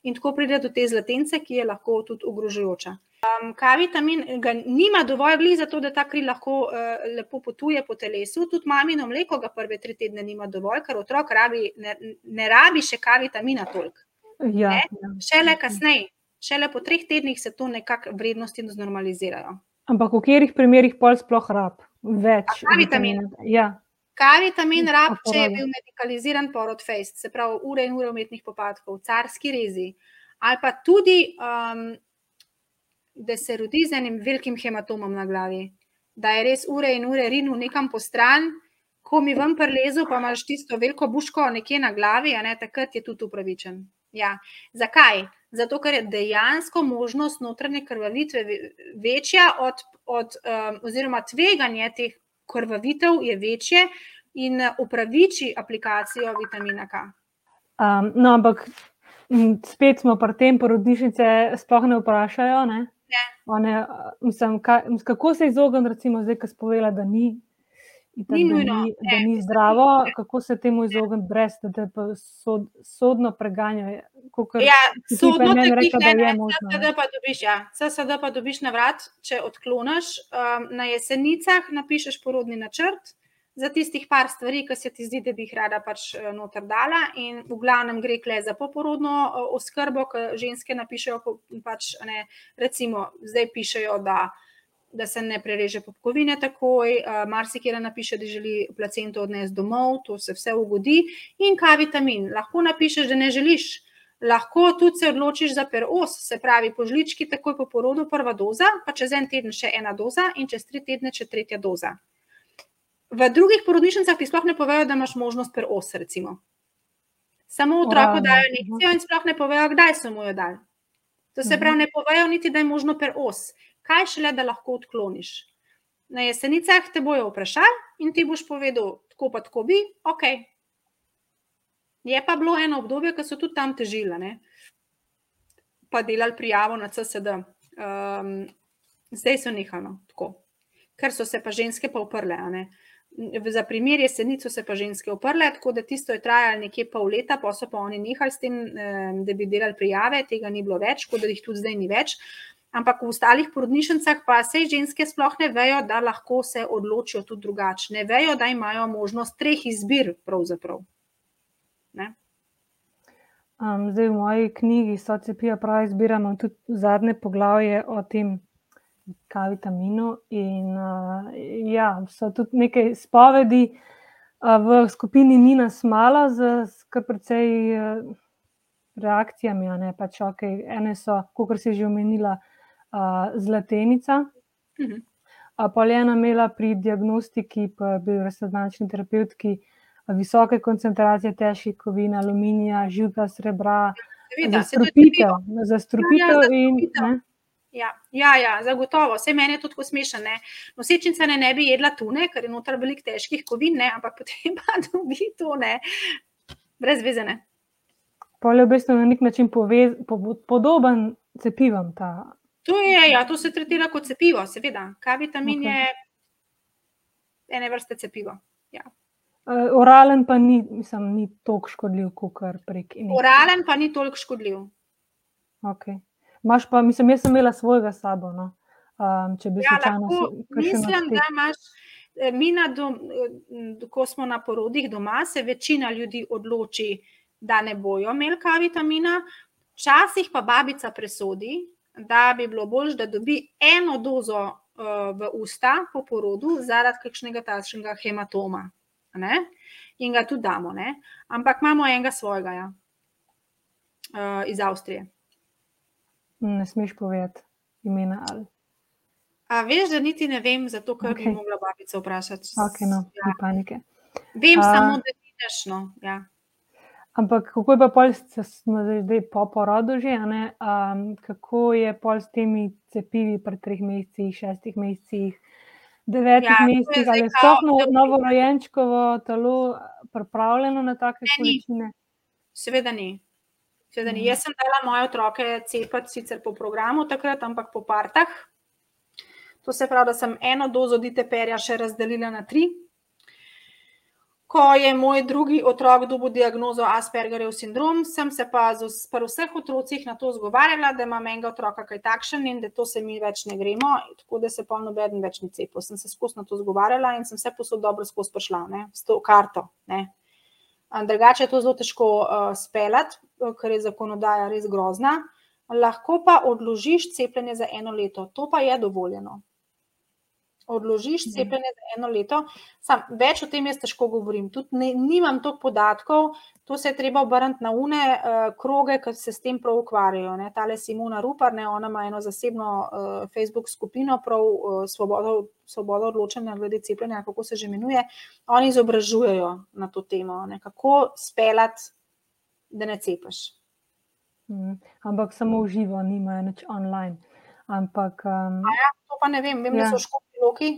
In tako pride do te zlatence, ki je lahko tudi ogrožujoča. Um, K-vitamin ga nima dovolj gli za to, da ta kri lahko uh, lepo potuje po telesu. Tudi mamino mleko ga prve tri tedne nima dovolj, ker otrok rabi, ne, ne rabi še K-vitamina toliko. Ja, ja. Šele kasneje, šele po treh tednih se to nekako vrednosti znormalizirajo. Ampak v katerih primerih pol sploh rab? Več. K-vitamin. Ja. K-vitamin rab, če je bil medicaliziran porod face, se pravi ure in ure umetnih popadkov, carski rezi, ali pa tudi, um, da se rodi z enim velikim hematomom na glavi, da je res ure in ure rinil nekam po stran, ko mi vam prelezu, pa imaš tisto veliko buško nekje na glavi, a ne takrat je tudi upravičen. Ja. Zakaj? Zato ker je dejansko možnost notranje krvavitve večja, od, od, um, oziroma tveganje teh krvavitev je večje in upraviči aplikacijo vitamina K. Um, no, ampak spet smo pri tem, porodnišnice sploh ne vprašajo. Ne? Ne. One, mislim, kaj, kako se izogniti, recimo, zdaj, ki spovela, da ni Itak, ni nujno, da ni, da ni zdravo, kako se temu izogniti, brez da te sod, sodno preganjajo. Ja, sodno te reče, da je možno. Sedaj pa dobiš, ja, sedaj pa dobiš na vrat, če odkloniš. Um, na jesenicah napišeš porodni načrt, za tistih par stvari, ki se ti zdi, da bi jih rada pač eh, noter dala. In v glavnem gre kle za poporodno eh, oskrbo, ki ženske napišejo, pač, ne, recimo, zdaj pišejo, da, da se ne prereže popkovine takoj, marsikera napiše, da želi placento odnesti domov, to se vse ugodi. In kaj vitamin? Lahko napišeš, da ne želiš. Lahko tudi se odločiš za peros, se pravi, po žlički, takoj po porodu, prva doza, pa čez en teden še ena doza, in čez tri tedne še tretja doza. V drugih porodnišnicah ti sploh ne povejo, da imaš možnost per os, recimo. Samo otroku dajo injekcijo in sploh ne povejo, kdaj so mu jo dali. To se pravi, ne povejo niti, da je možno per os. Kaj šele, da lahko odkloniš. Na jesenicah te bojo vprašali in ti boš povedal, tako pa tako bi, ok. Je pa bilo eno obdobje, ko so tudi tam težile, ne? pa delali prijavo na CSD. Um, zdaj so nehano, tako. Ker so se pa ženske pa uprle. Za primer jesenico se pa ženske oprle, tako da tisto je trajalo nekje pol leta, pa so pa oni nehali s tem, da bi delali prijave, tega ni bilo več, tako da jih tudi zdaj ni več. Ampak v ostalih porodnišnicah pa se ženske sploh ne vejo, da lahko se odločijo tudi drugače. Ne vejo, da imajo možnost treh izbir. Um, zdaj v moji knjigi Sociopija pravi, zbiramo tudi zadnje poglavje o tem, K vitaminu. In uh, ja, so tudi neke spovedi uh, v skupini Nina Smala z kar precej uh, reakcijami. Ne, pač, okay, ene so, kot si že omenila, uh, zlatenica. Mhm. Pa je ena imela pri diagnostiki, pa je bil resnični terapeutki, visoke koncentracije težkih kovin, aluminija, živka, srebra, Seveda, za strupitev. Ja, Ja, ja, ja, zagotovo. Vse meni je tudi smešno. Nosečnica ne, ne bi jedla tune, ker je noter veliko težkih kovin, ne? ampak potem pa dobi to, ne, brez vezene. Polje v bistvu na nek način povez, po, podoben cepivom. Ta. To je, ja, to se tretira kot cepivo, seveda. K vitamin okay. je ene vrste cepivo. Ja. Uh, oralen pa ni, mislim, ni toliko škodljiv, kot prek. Oralen pa ni toliko škodljiv. Okay. Imáš pa, mislim, jaz sem imela svojega sabo. No? Um, če bi ja, lahko, mislim, da imaš. Eh, mi, dom, eh, ko smo na porodih doma, se večina ljudi odloči, da ne bojo imeli K vitamina, včasih pa babica presodi, da bi bilo bolj, da dobi eno dozo uh, v usta po porodu zaradi kakšnega takšnega hematoma. Ne? In ga tudi damo. Ne? Ampak imamo enega svojega ja? uh, iz Avstrije. Ne smeš povedati imena. Ali. A veš, da niti ne vem, zato ker okay. bi mogla babica vprašati. Okay, no, ja. panike. Vem A, samo, da ni nešno. Ja. Ampak kako je pa pol, smo zdaj po porodu že, um, kako je pol s temi cepivi pri treh mesecih, šestih mesecih, devetih ja, mesecih, ali je sploh no, novorojenčkovo telo pripravljeno na take količine? Seveda ni. Seveda, mm. Jaz sem dala moje otroke cepiti sicer po programu takrat, ampak po partah. To se pravi, da sem eno dozo DTP-ja še razdelila na tri. Ko je moj drugi otrok dobil diagnozo Aspergerjev sindrom, sem se pa z vseh otrocih na to zgovarjala, da imam enega otroka kaj takšen in da to se mi več ne gremo, tako da se pa noben več ni cepil. Sem se skozi na to zgovarjala in sem se posod dobro skozi prišla, ne, s to karto. Ne. Drugače je to zelo težko uh, speljati, ker je zakonodaja res grozna. Lahko pa odložiš cepljenje za eno leto, to pa je dovoljeno. Odložiš cepljenje za eno leto. Sam, več o tem jaz težko govorim. Tudi ne, nimam toliko podatkov, to se je treba obrniti na une uh, kroge, ki se s tem prav ukvarjajo. Ne. Tale Simona Rupar, ne, ona ima eno zasebno uh, Facebook skupino, prav uh, svobodo, svobodo odločanja glede cepljenja, kako se že imenuje. Oni izobražujejo na to temo, ne, kako speljati, da ne cepiš. Hmm. Ampak samo v živo, nimajo nič online. Ampak, um... ja, to pa ne vem, vem, ja. da so škofje loki,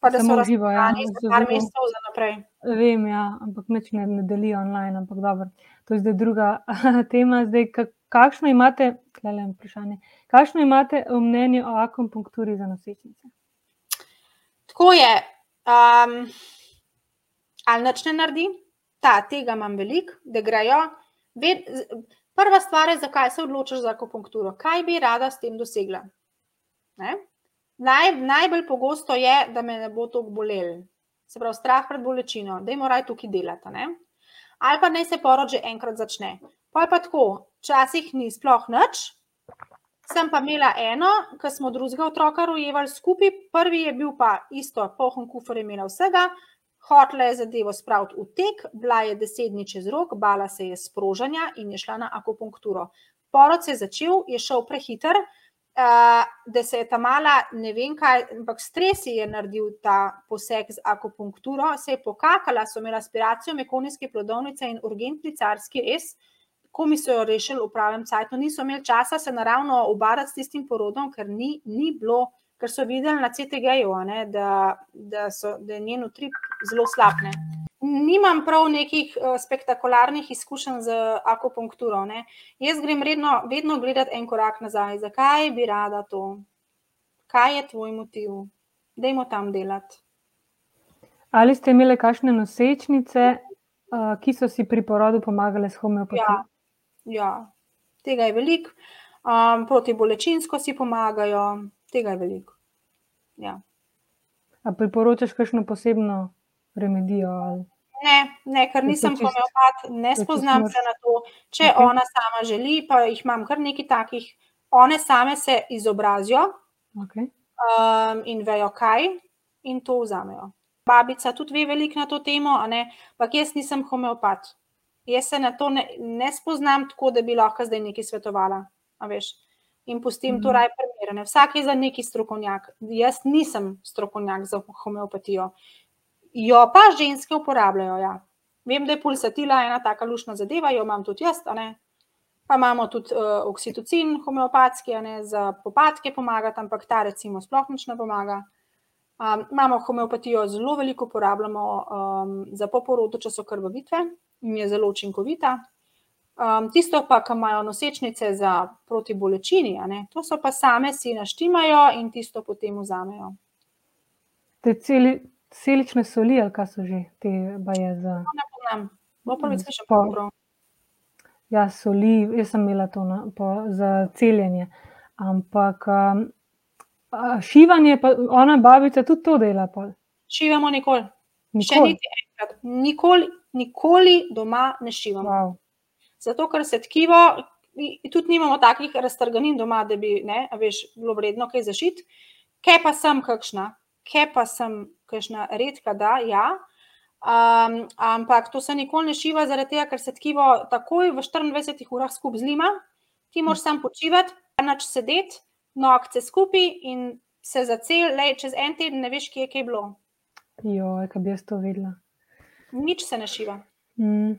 pa da Samo so živo, ja. za par mesecev za naprej. Vem, ja, ampak neč ne, ne delijo online, ampak dobro. To je zdaj druga tema. Zdaj, kakšno imate, klele, vprašanje, kakšno imate mnenje o akupunkturi za nosečnice? Tako je. Um, ali noč ne naredi? Ta, tega imam veliko, da grejo. Ved, prva stvar je, zakaj se odločiš za akupunkturo. Kaj bi rada s tem dosegla? Ne? Naj, najbolj pogosto je, da me ne bo tako bolel. se pravi strah pred bolečino, da jim mora tukaj delati. Ali pa naj se porod že enkrat začne. Pa je pa tako, včasih ni sploh nič. Sem pa imela eno, ki smo drugega otroka rojevali skupaj, prvi je bil pa isto, pohon kufr je imela vsega, hotla je zadevo spraviti v tek, bila je deset dni čez rok, bala se je sprožanja in je šla na akupunkturo. Porod se je začel, je šel prehiter, uh, da se je ta mala, ne vem kaj, ampak stres je naredil ta poseg z akupunkturo, se je pokakala, so imela aspiracijo mekonijske plodovnice in urgentni carski res ko mi so jo rešili v pravem cajtu, niso imeli časa se naravno obarati s tistim porodom, ker ni, ni bilo, ker so videli na CTG-ju, da, da, da je njen utrip zelo slabne. Nimam prav nekih uh, spektakularnih izkušenj z akupunkturo. Ne. Jaz grem redno, vedno gledati en korak nazaj, zakaj bi rada to, kaj je tvoj motiv, da jim tam delati. Ali ste imeli kakšne nosečnice, uh, ki so si pri porodu pomagale s homeopatijo? Ja, Ja, tega je veliko. Um, proti bolečinsko si pomagajo, tega je veliko. Ja. A priporočaš kakšno posebno remedijo? Ali? Ne, ne, ker nisem homeopat, ne spoznam se na to. Če okay. ona sama želi, pa jih imam kar nekaj takih, one same se izobrazijo okay. um, in vejo kaj, in to vzamejo. Babica tudi ve veliko na to temo, ampak jaz nisem homeopat jaz se na to ne, ne spoznam tako, da bi lahko zdaj nekaj svetovala. In pustim mm. to raj primerane. Vsak je za neki strokovnjak. Jaz nisem strokovnjak za homeopatijo. Jo pa ženske uporabljajo. Ja. Vem, da je pulsatila ena taka lušna zadeva, jo imam tudi jaz. Pa imamo tudi uh, oksitocin, homeopatski, ne, za popadke pomaga, ampak ta recimo sploh nič ne pomaga. Um, imamo homeopatijo, zelo veliko uporabljamo um, za poporodu, če so krvavitve, in je zelo učinkovita. Um, tisto, pa, ki imajo nosečnice za proti bolečini, to so pa same si naštimajo in tisto potem vzamejo. Te celi, celične soli, ali kaj so že te baje za. No, ne poznam, bo prvič slišal po. Ja, soli, jaz sem imela to na, po, za celjenje. Ampak um, šivanje, pa ona babica tudi to dela. Pol. Šivamo nikoli. nikoli. Še niti enkrat. Nikoli nikoli doma ne šivamo. Wow. Zato, ker se tkivo, tudi nimamo takih raztrganin doma, da bi ne, veš, bilo vredno kaj zašiti. Kaj pa sem kakšna, kaj pa sem kakšna redka, da ja. Um, ampak to se nikoli ne šiva, zaradi tega, ker se tkivo takoj v 24 urah skupaj zlima, ti moraš sam počivati, enoč sedeti, nogce skupaj in se za cel, le čez en teden ne veš, kje je kaj bilo. Jo, kaj bi jaz to videla nič se ne šiva. Mm.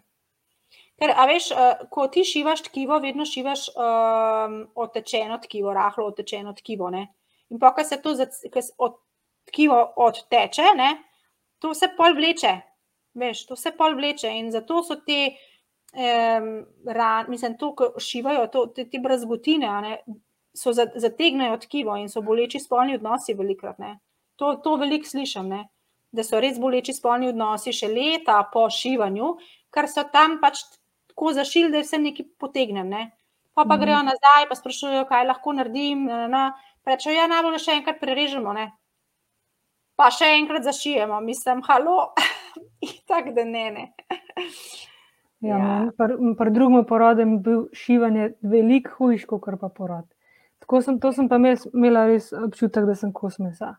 Ker, a veš, uh, ko ti šivaš tkivo, vedno šivaš um, otečeno tkivo, rahlo otečeno tkivo. Ne? In pa, ko se to od, tkivo odteče, ne? to se pol vleče. Veš, to se pol vleče in zato so te, um, ran, mislim, to, ko šivajo, to, te, te brazgotine, ne? so zategnejo tkivo in so boleči spolni odnosi velikrat. Ne? To, to veliko slišim. Ne? da so res boleči spolni odnosi še leta po šivanju, ker so tam pač tako zašili, da se nekaj potegnem. Ne? Pa pa mm. grejo nazaj, pa sprašujejo, kaj lahko naredim. Rečejo, ja, najbolj še enkrat prerežemo, ne? pa še enkrat zašijemo, mislim, halo, tako da ne. ne. Ja, ja. Pri pr drugem porodu je bil šivanje veliko hujš, kot pa porod. Tako sem, to sem pa imela res občutek, da sem kos mesa.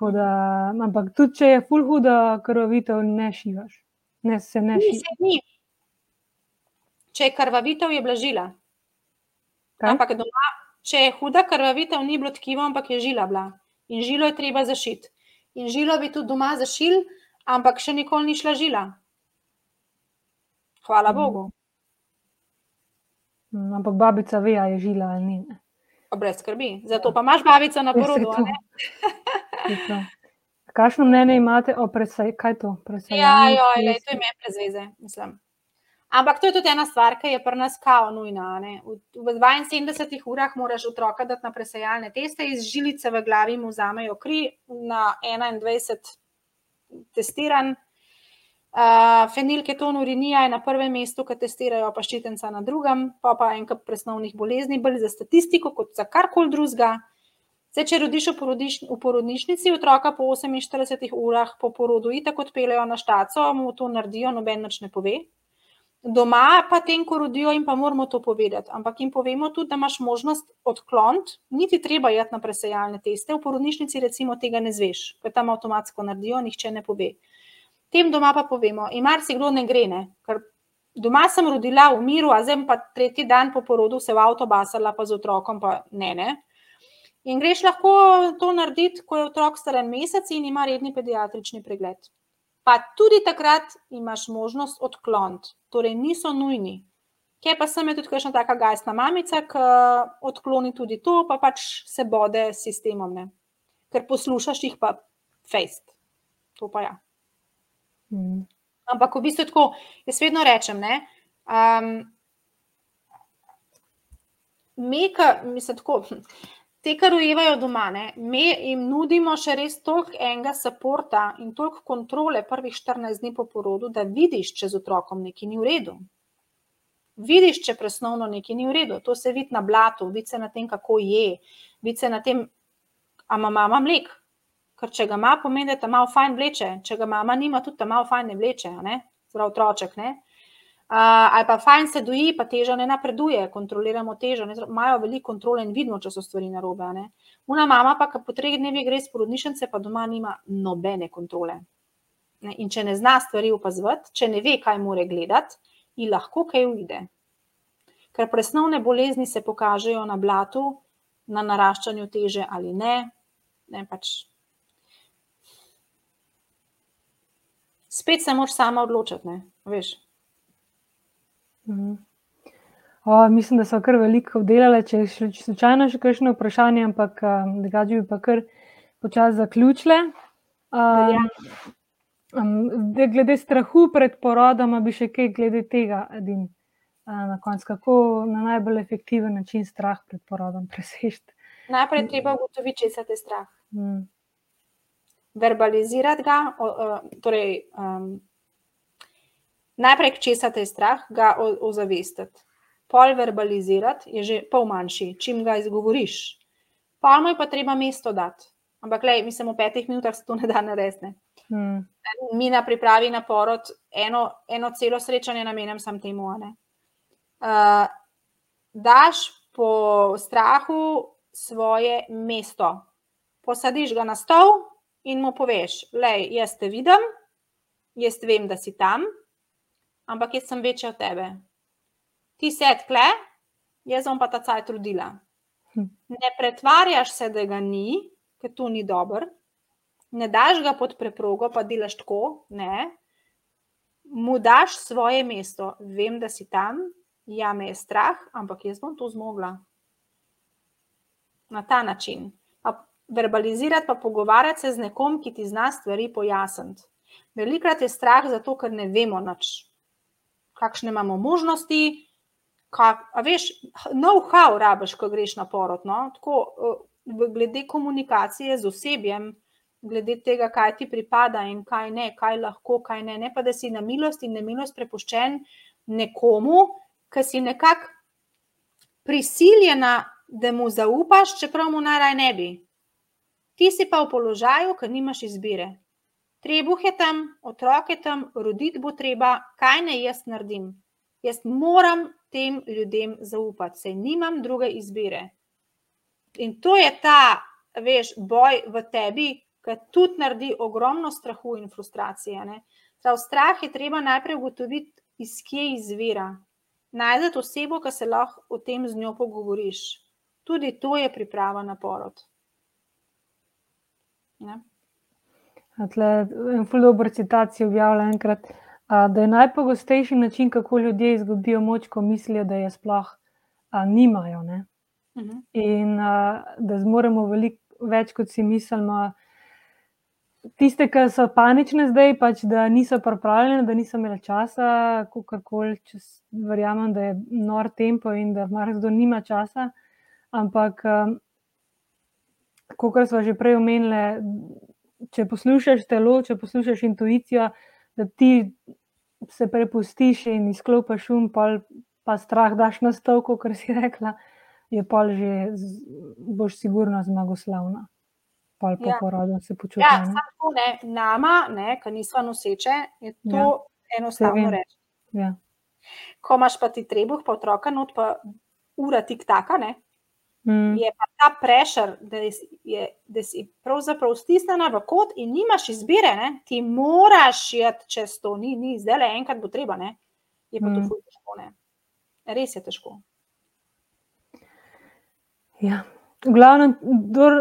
Da, ampak tudi, če je full huda krvavitev, ne šivaš. Ne, se ne šivaš. Če je krvavitev, je blažila. Ampak doma, če je huda krvavitev, ni bilo tkivo, ampak je žila bila. In žilo je treba zašiti. In žilo bi tudi doma zašil, ampak še nikoli ni šla žila. Hvala mm. Bogu. Mm, ampak babica ve, je žila ali ni. Brez skrbi. Zato pa imaš babico na porodu. Kakšno mnenje imate o presajanju? Kaj to? Ja, jo, le, to je me prezveze, mislim. Ampak to je tudi ena stvar, ki je pri nas kao nujna. Ne? V, v 72 urah moraš otroka dati na presajalne teste, iz žilice v glavi mu vzamejo kri, na 21 testiran. Uh, fenilketon urinija je na prvem mestu, ki testirajo, pa ščitenca na drugem, pa pa enkrat presnovnih bolezni, bolj za statistiko, kot za karkoli drugega. Zdaj, če rodiš v, porodiš, v porodnišnici, otroka po 48 urah po porodu, tako odpeljejo na štaco, mu to naredijo, noben več ne pove. Doma pa tem, ko rodijo, jim pa moramo to povedati. Ampak jim povemo tudi, da imaš možnost odkloniti, niti treba jeti na presejalne teste. V porodnišnici recimo tega ne zveš, ker tam avtomatsko naredijo, nihče ne pove. Tem doma pa povemo, in marsikdo ne gre, ne? ker doma sem rodila v miru, a zdaj pa tretji dan po porodu se v avto basala, pa z otrokom, pa ne, ne. In greš lahko to narediti, ko je otrok star en mesec in ima redni pediatrični pregled. Pa tudi takrat imaš možnost odkloniti, torej niso nujni. Ker pa sem tudi kakšna taka gajsna mamica, ki odkloni tudi to, pa pač se bode s sistemom, ne. ker poslušaš jih pa fejst. To pa ja. Mm. Ampak v bistvu tako, jaz vedno rečem, ne. Um, Meka, mislim, tako, te, kar ujevajo doma, ne, mi jim nudimo še res toliko enega podporta in toliko kontrole prvih 14 dni po porodu, da vidiš, če z otrokom nekaj ni v redu. Vidiš, če presnovno nekaj ni v redu. To se vidi na blatu, vidi se na tem, kako je, vidi se na tem, ama mama mlek. Ker če ga ima, pomeni, da ta malo fajn vleče, če ga mama nima, tudi ta malo fajn ne vleče, zdrav otroček. Ne? Uh, ali pa fajn se doji, pa teža ne napreduje, kontroliramo težo, ne, imajo veliko kontrole in vidimo, če so stvari narobe. Una mama pa, ki po treh dnevih gre iz porodnišnice, pa doma nima nobene kontrole. Ne, in če ne zna stvari opazovati, če ne ve, kaj more gledati, ji lahko kaj uide. Ker presnovne bolezni se pokažejo na blatu, na naraščanju teže ali ne. ne pač. Spet se moraš sama odločiti, ne veš. Mhm. O, mislim, da so kar veliko obdelali. Če je slučajno še kakšno vprašanje, ampak da bi pa kar počasi zaključile. Um, um, glede strahu pred porodom, bi še kaj glede tega, edin, uh, na koncu, kako na najbolj efektiven način strah pred porodom presežeti. Najprej treba ugotoviti, če se te strah. Hmm. Verbalizirati ga, uh, torej. Najprej, če te je strah, ga ozavestiti. Pol verbalizirati je že pol manjši, čim ga izgovoriš. Pol mu je pa treba mesto dati. Ampak, le, mislim, v petih minutah se to ne da narediti. Hmm. Mi na pripravi na porod eno, eno celo srečanje namenjam sam temu. Uh, daš po strahu svoje mesto, posadiš ga na stol in mu poveš: Le, jaz te vidim, jaz vem, da si tam, ampak jaz sem večja od tebe. Ti se tkle, jaz bom pa ta cajt trudila. Hm. Ne pretvarjaš se, da ga ni, ker to ni dobro, ne daš ga pod preprogo, pa delaš tako, ne. Mu daš svoje mesto, vem, da si tam, ja, me je strah, ampak jaz bom to zmogla. Na ta način. Pa verbalizirati, pa pogovarjati se z nekom, ki ti zna stvari pojasniti. Velikrat je strah zato, ker ne vemo nič kakšne imamo možnosti. Kak, a veš, know-how rabiš, ko greš na porod. No? Tako, glede komunikacije z osebjem, glede tega, kaj ti pripada in kaj ne, kaj lahko, kaj ne. Ne pa da si na milost in nemilost prepuščen nekomu, ki si nekako prisiljena, da mu zaupaš, čeprav mu naraj ne bi. Ti si pa v položaju, ker nimaš izbire. Trebuh je tam, otrok je tam, roditi bo treba, kaj naj jaz naredim. Jaz moram tem ljudem zaupati, sej nimam druge izbire. In to je ta, veš, boj v tebi, ki tudi naredi ogromno strahu in frustracije. Prav, strah je treba najprej ugotoviti, iz kje izvira. Najti osebo, ki se lahko o tem z njo pogovoriš. Tudi to je priprava na porod. Ne? En ful dobro citat si objavila enkrat, da je najpogostejši način, kako ljudje izgubijo moč, ko mislijo, da je sploh a, nimajo. Ne? Uh mhm. -huh. In a, da zmoremo veliko več, kot si mislimo. Tiste, ki so panične zdaj, pač, da niso pripravljene, da niso imeli časa, kako koli, če verjamem, da je nor tempo in da marsikdo nima časa. Ampak, kot smo že prej omenili, če poslušaš telo, če poslušaš intuicijo, da ti se prepustiš in izklopiš um, pa, pa strah daš na stol, kot si rekla. je pol že, boš sigurno zmagoslavna. Pol po Ja. porodu se počutiš. Ja, samo ne, nama, ne, ki nismo noseče, je to Ja. enostavno reči. Ja. Ko imaš pa ti trebuh, pa otroka, not pa ura tik taka, ne, Mm, je pa ta prešer, da, je- da si pravzaprav stisnjena v kot in nimaš izbire, ne? ti moraš iti čez to, ni, ni zdaj le enkrat bo treba, ne? je pa to Mm. ful težko. Ne? Res je težko. ja. V glavnem,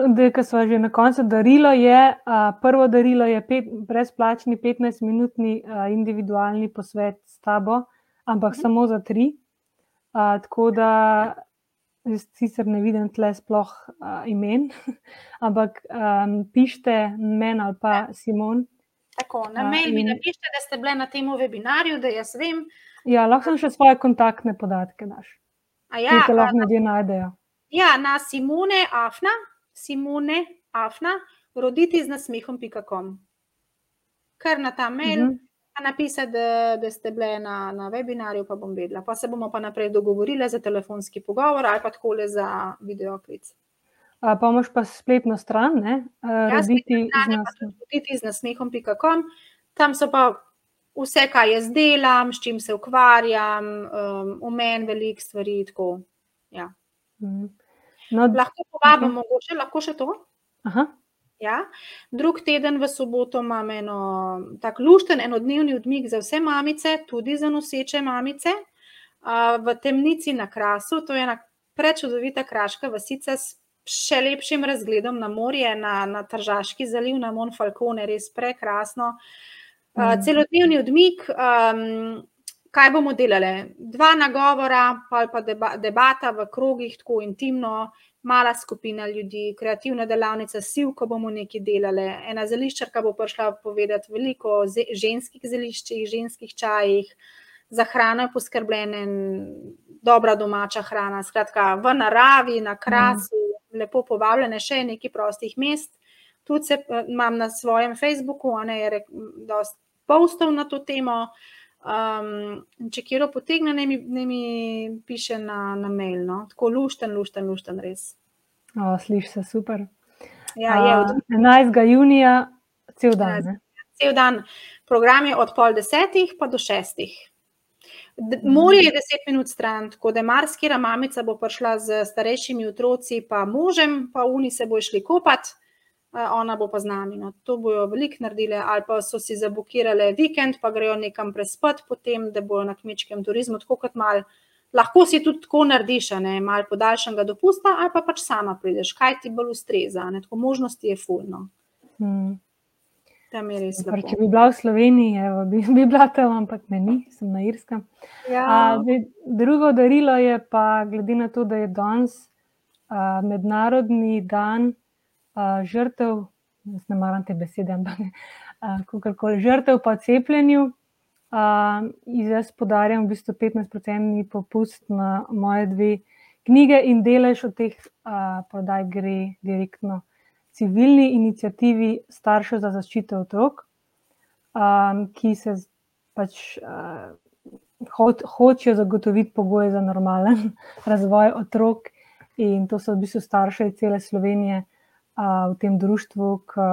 da smo že na koncu darilo, je a, prvo darilo je pet, brezplačni 15-minutni a, individualni posvet s tabo, ampak Mhm. samo za tri. A, tako da jaz sicer ne vidim tle sploh a, imen, ampak um, pišite meni ali pa Simon. Tako, na A, mail mi in- napišite, da ste bili na tem webinarju, da jaz vem. Ja, lahko sem še svoje kontaktne podatke daš, A ki Ja, te a, lahko ljudje najdejo. ja, na Simone Afna, Simone Afna, roditi z nasmehom.com. Kar na ta mail, Mhm. pa napisati, da, da ste bile na, na webinarju, pa bom vedela. Pa se bomo pa naprej dogovorili za telefonski pogovor ali pa takole za videoklic. A, pa imaš pa spletno stran, ne? Ja, spletna roditi stran z. Roditi nasmehom.com. Tam so pa vse, kaj jaz delam, s čim se ukvarjam, um, v meni veliko stvari. Tako. Ja. Mhm. No, Lahko povabim, mogoče lahko še to. aha, Ja. Drug teden v soboto imam eno tak lušten enodnevni odmik za vse mamice, tudi za noseče mamice, a, v temnici na Krasu. To je ena prečudovita kraška vasica s še lepšim razgledom na morje, na, na Tržaški zaliv, na Monfalcone, res prekrasno. Mm. Celodnevni odmik. Um, kaj bomo delali? Dva nagovora, pa, pa deba, debata v krogih, tako intimno, mala skupina ljudi, kreativna delavnica, sivko bomo nekaj delali. Ena zeliščarka bo prišla povedati veliko o ženskih zeliščih, ženskih čajih, za hrano je poskrbljena, dobra domača hrana. Skratka, v naravi, na krasu, mm. lepo povabljene, še je nekaj prostih mest. Tudi se, eh, imam na svojem Facebooku, a ne je dosti postov na to temo. Um, če kjer potegne, naj mi, naj mi piše na, na mail. No? Tako lušten, lušten, lušten, res. o, sliši se super. Ja, je od 11. junija, cel dan. 11. Ne? cel dan. Program je od pol desetih pa do šestih. Morje je deset minut stran, tako da marsikera mamica bo prišla z starejšimi otroci, pa možem, pa oni se bo šli kopati, ona bo pa z nami. No. To bojo veliko naredile, ali pa so si zabukirale vikend, pa grejo nekam prespati, potem da bojo na kmečkem turizmu, tako kot mal. Lahko si tudi tako narediš, ne malo podaljšanega dopusta, ali pa pač sama prideš, kaj ti bolj ustreza. Ne? Tako možnosti je fulno. Hmm. Tam je res Super, če bi bila v Sloveniji, evo, bi, bi bila tam, ampak me ni, sem na Irskem. Ja. A, drugo darilo je pa, glede na to, da je danes a, mednarodni dan žrtev, jaz ne maram te besede, ampak a, kakorkoli, žrtev po cepljenju. A, jaz podarjam v bistvu 15% popust na moje dve knjige in delež od teh a, prodaj gre direktno civilni inicijativi Staršev za zaščito otrok, um, ki se pač uh, ho hočejo zagotoviti pogoje za normalen razvoj otrok. In to so v bistvu starše iz cele Slovenije uh, v tem društvu, ki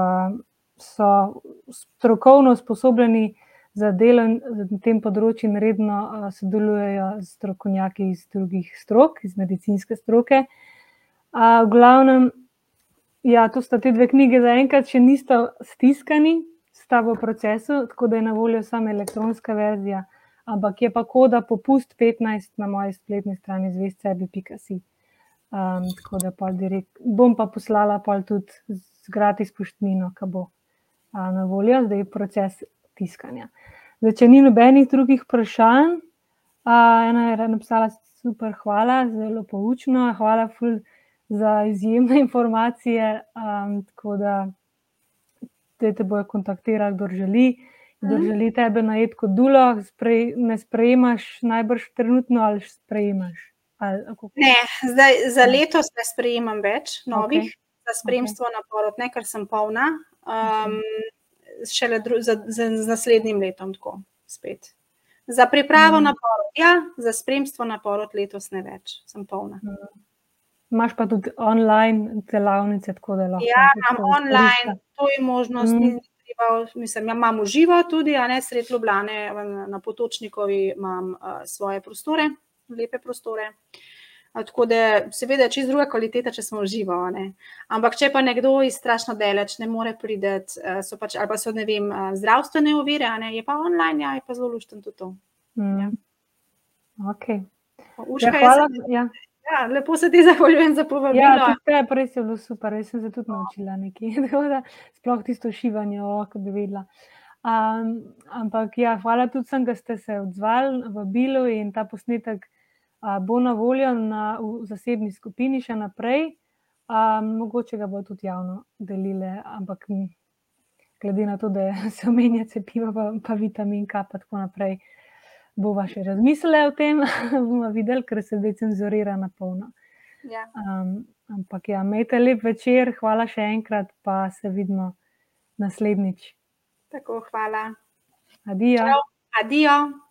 so strokovno usposobljeni za delo na tem področju in redno sodelujejo z strokovnjaki iz drugih strok, iz medicinske stroke. V glavnem, Ja, to sta te dve knjige, zaenkrat še nista stiskani, sta v procesu, tako da je na voljo samo elektronska verzija, ampak je pa koda popust 15 na moji spletni strani zvestcebi.si. Um, tako da direkt, bom pa poslala pa tudi z gratis poštnino, ki bo a, na voljo, zdaj je proces tiskanja. Zdaj, če ni nobenih drugih vprašanj, a, ena je napisala super, hvala, zelo poučno, hvala ful za izjemne informacije. Um, tako da te, te bojo kontaktirali, kdo želi. Kdo Mhm. želi tebe najeti kot dulo, sprej, ne sprejemaš, najbrž trenutno ali sprejemaš. Ali? Ne, zdaj, za letos ne sprejemam več novih, okay. za spremstvo okay. na porod, ne, ker sem polna. Um, šele dru, za, za, z naslednjim letom, tako spet. Za pripravo Mm. mm. na porod, ja, za spremstvo na porod letos ne več, sem polna. Imaš pa tudi online delavnice, tako da lahko. Ja, imam online, to je možnost. Ni treba, Mislim, ja, imam v živo tudi, a ne sred Ljubljane, na Potočnikovi imam uh, svoje prostore, lepe prostore. Tako da, seveda, je čisto druga kvaliteta, če smo živo. ne. Ampak, če pa nekdo iz strašno daleč ne more priti, eh, so pač, ali pa so ne vem, eh, zdravstvene ovire, ne, je pa online, ja, je pa zelo lušten tudi to. Mm. Okay. Ja, Uška, jaz hvala. sem- Ja. Ja, lepo se ti zahvaljujem za povabilo. Ja, tudi te, prej si bilo super, jaz sem se tudi naučila nekaj. Da sploh tisto šivanje, ko bi vedela. Um, ampak ja, hvala tudi vsem, da ste se odzvali v Bilu in ta posnetek bo na voljo na, v zasebni skupini še naprej. Um, mogoče ga bo tudi javno delile, ampak glede na to, da se omenja cepivo, pa, pa vitamin K, pa tako naprej, bova še razmislila o tem, bomo videli, ker se zdaj cenzurira na polno. Ja. Um, ampak ja, imejte lep večer, hvala še enkrat, pa se vidimo naslednjič. Tako, hvala. Adijo. Čau. Adijo.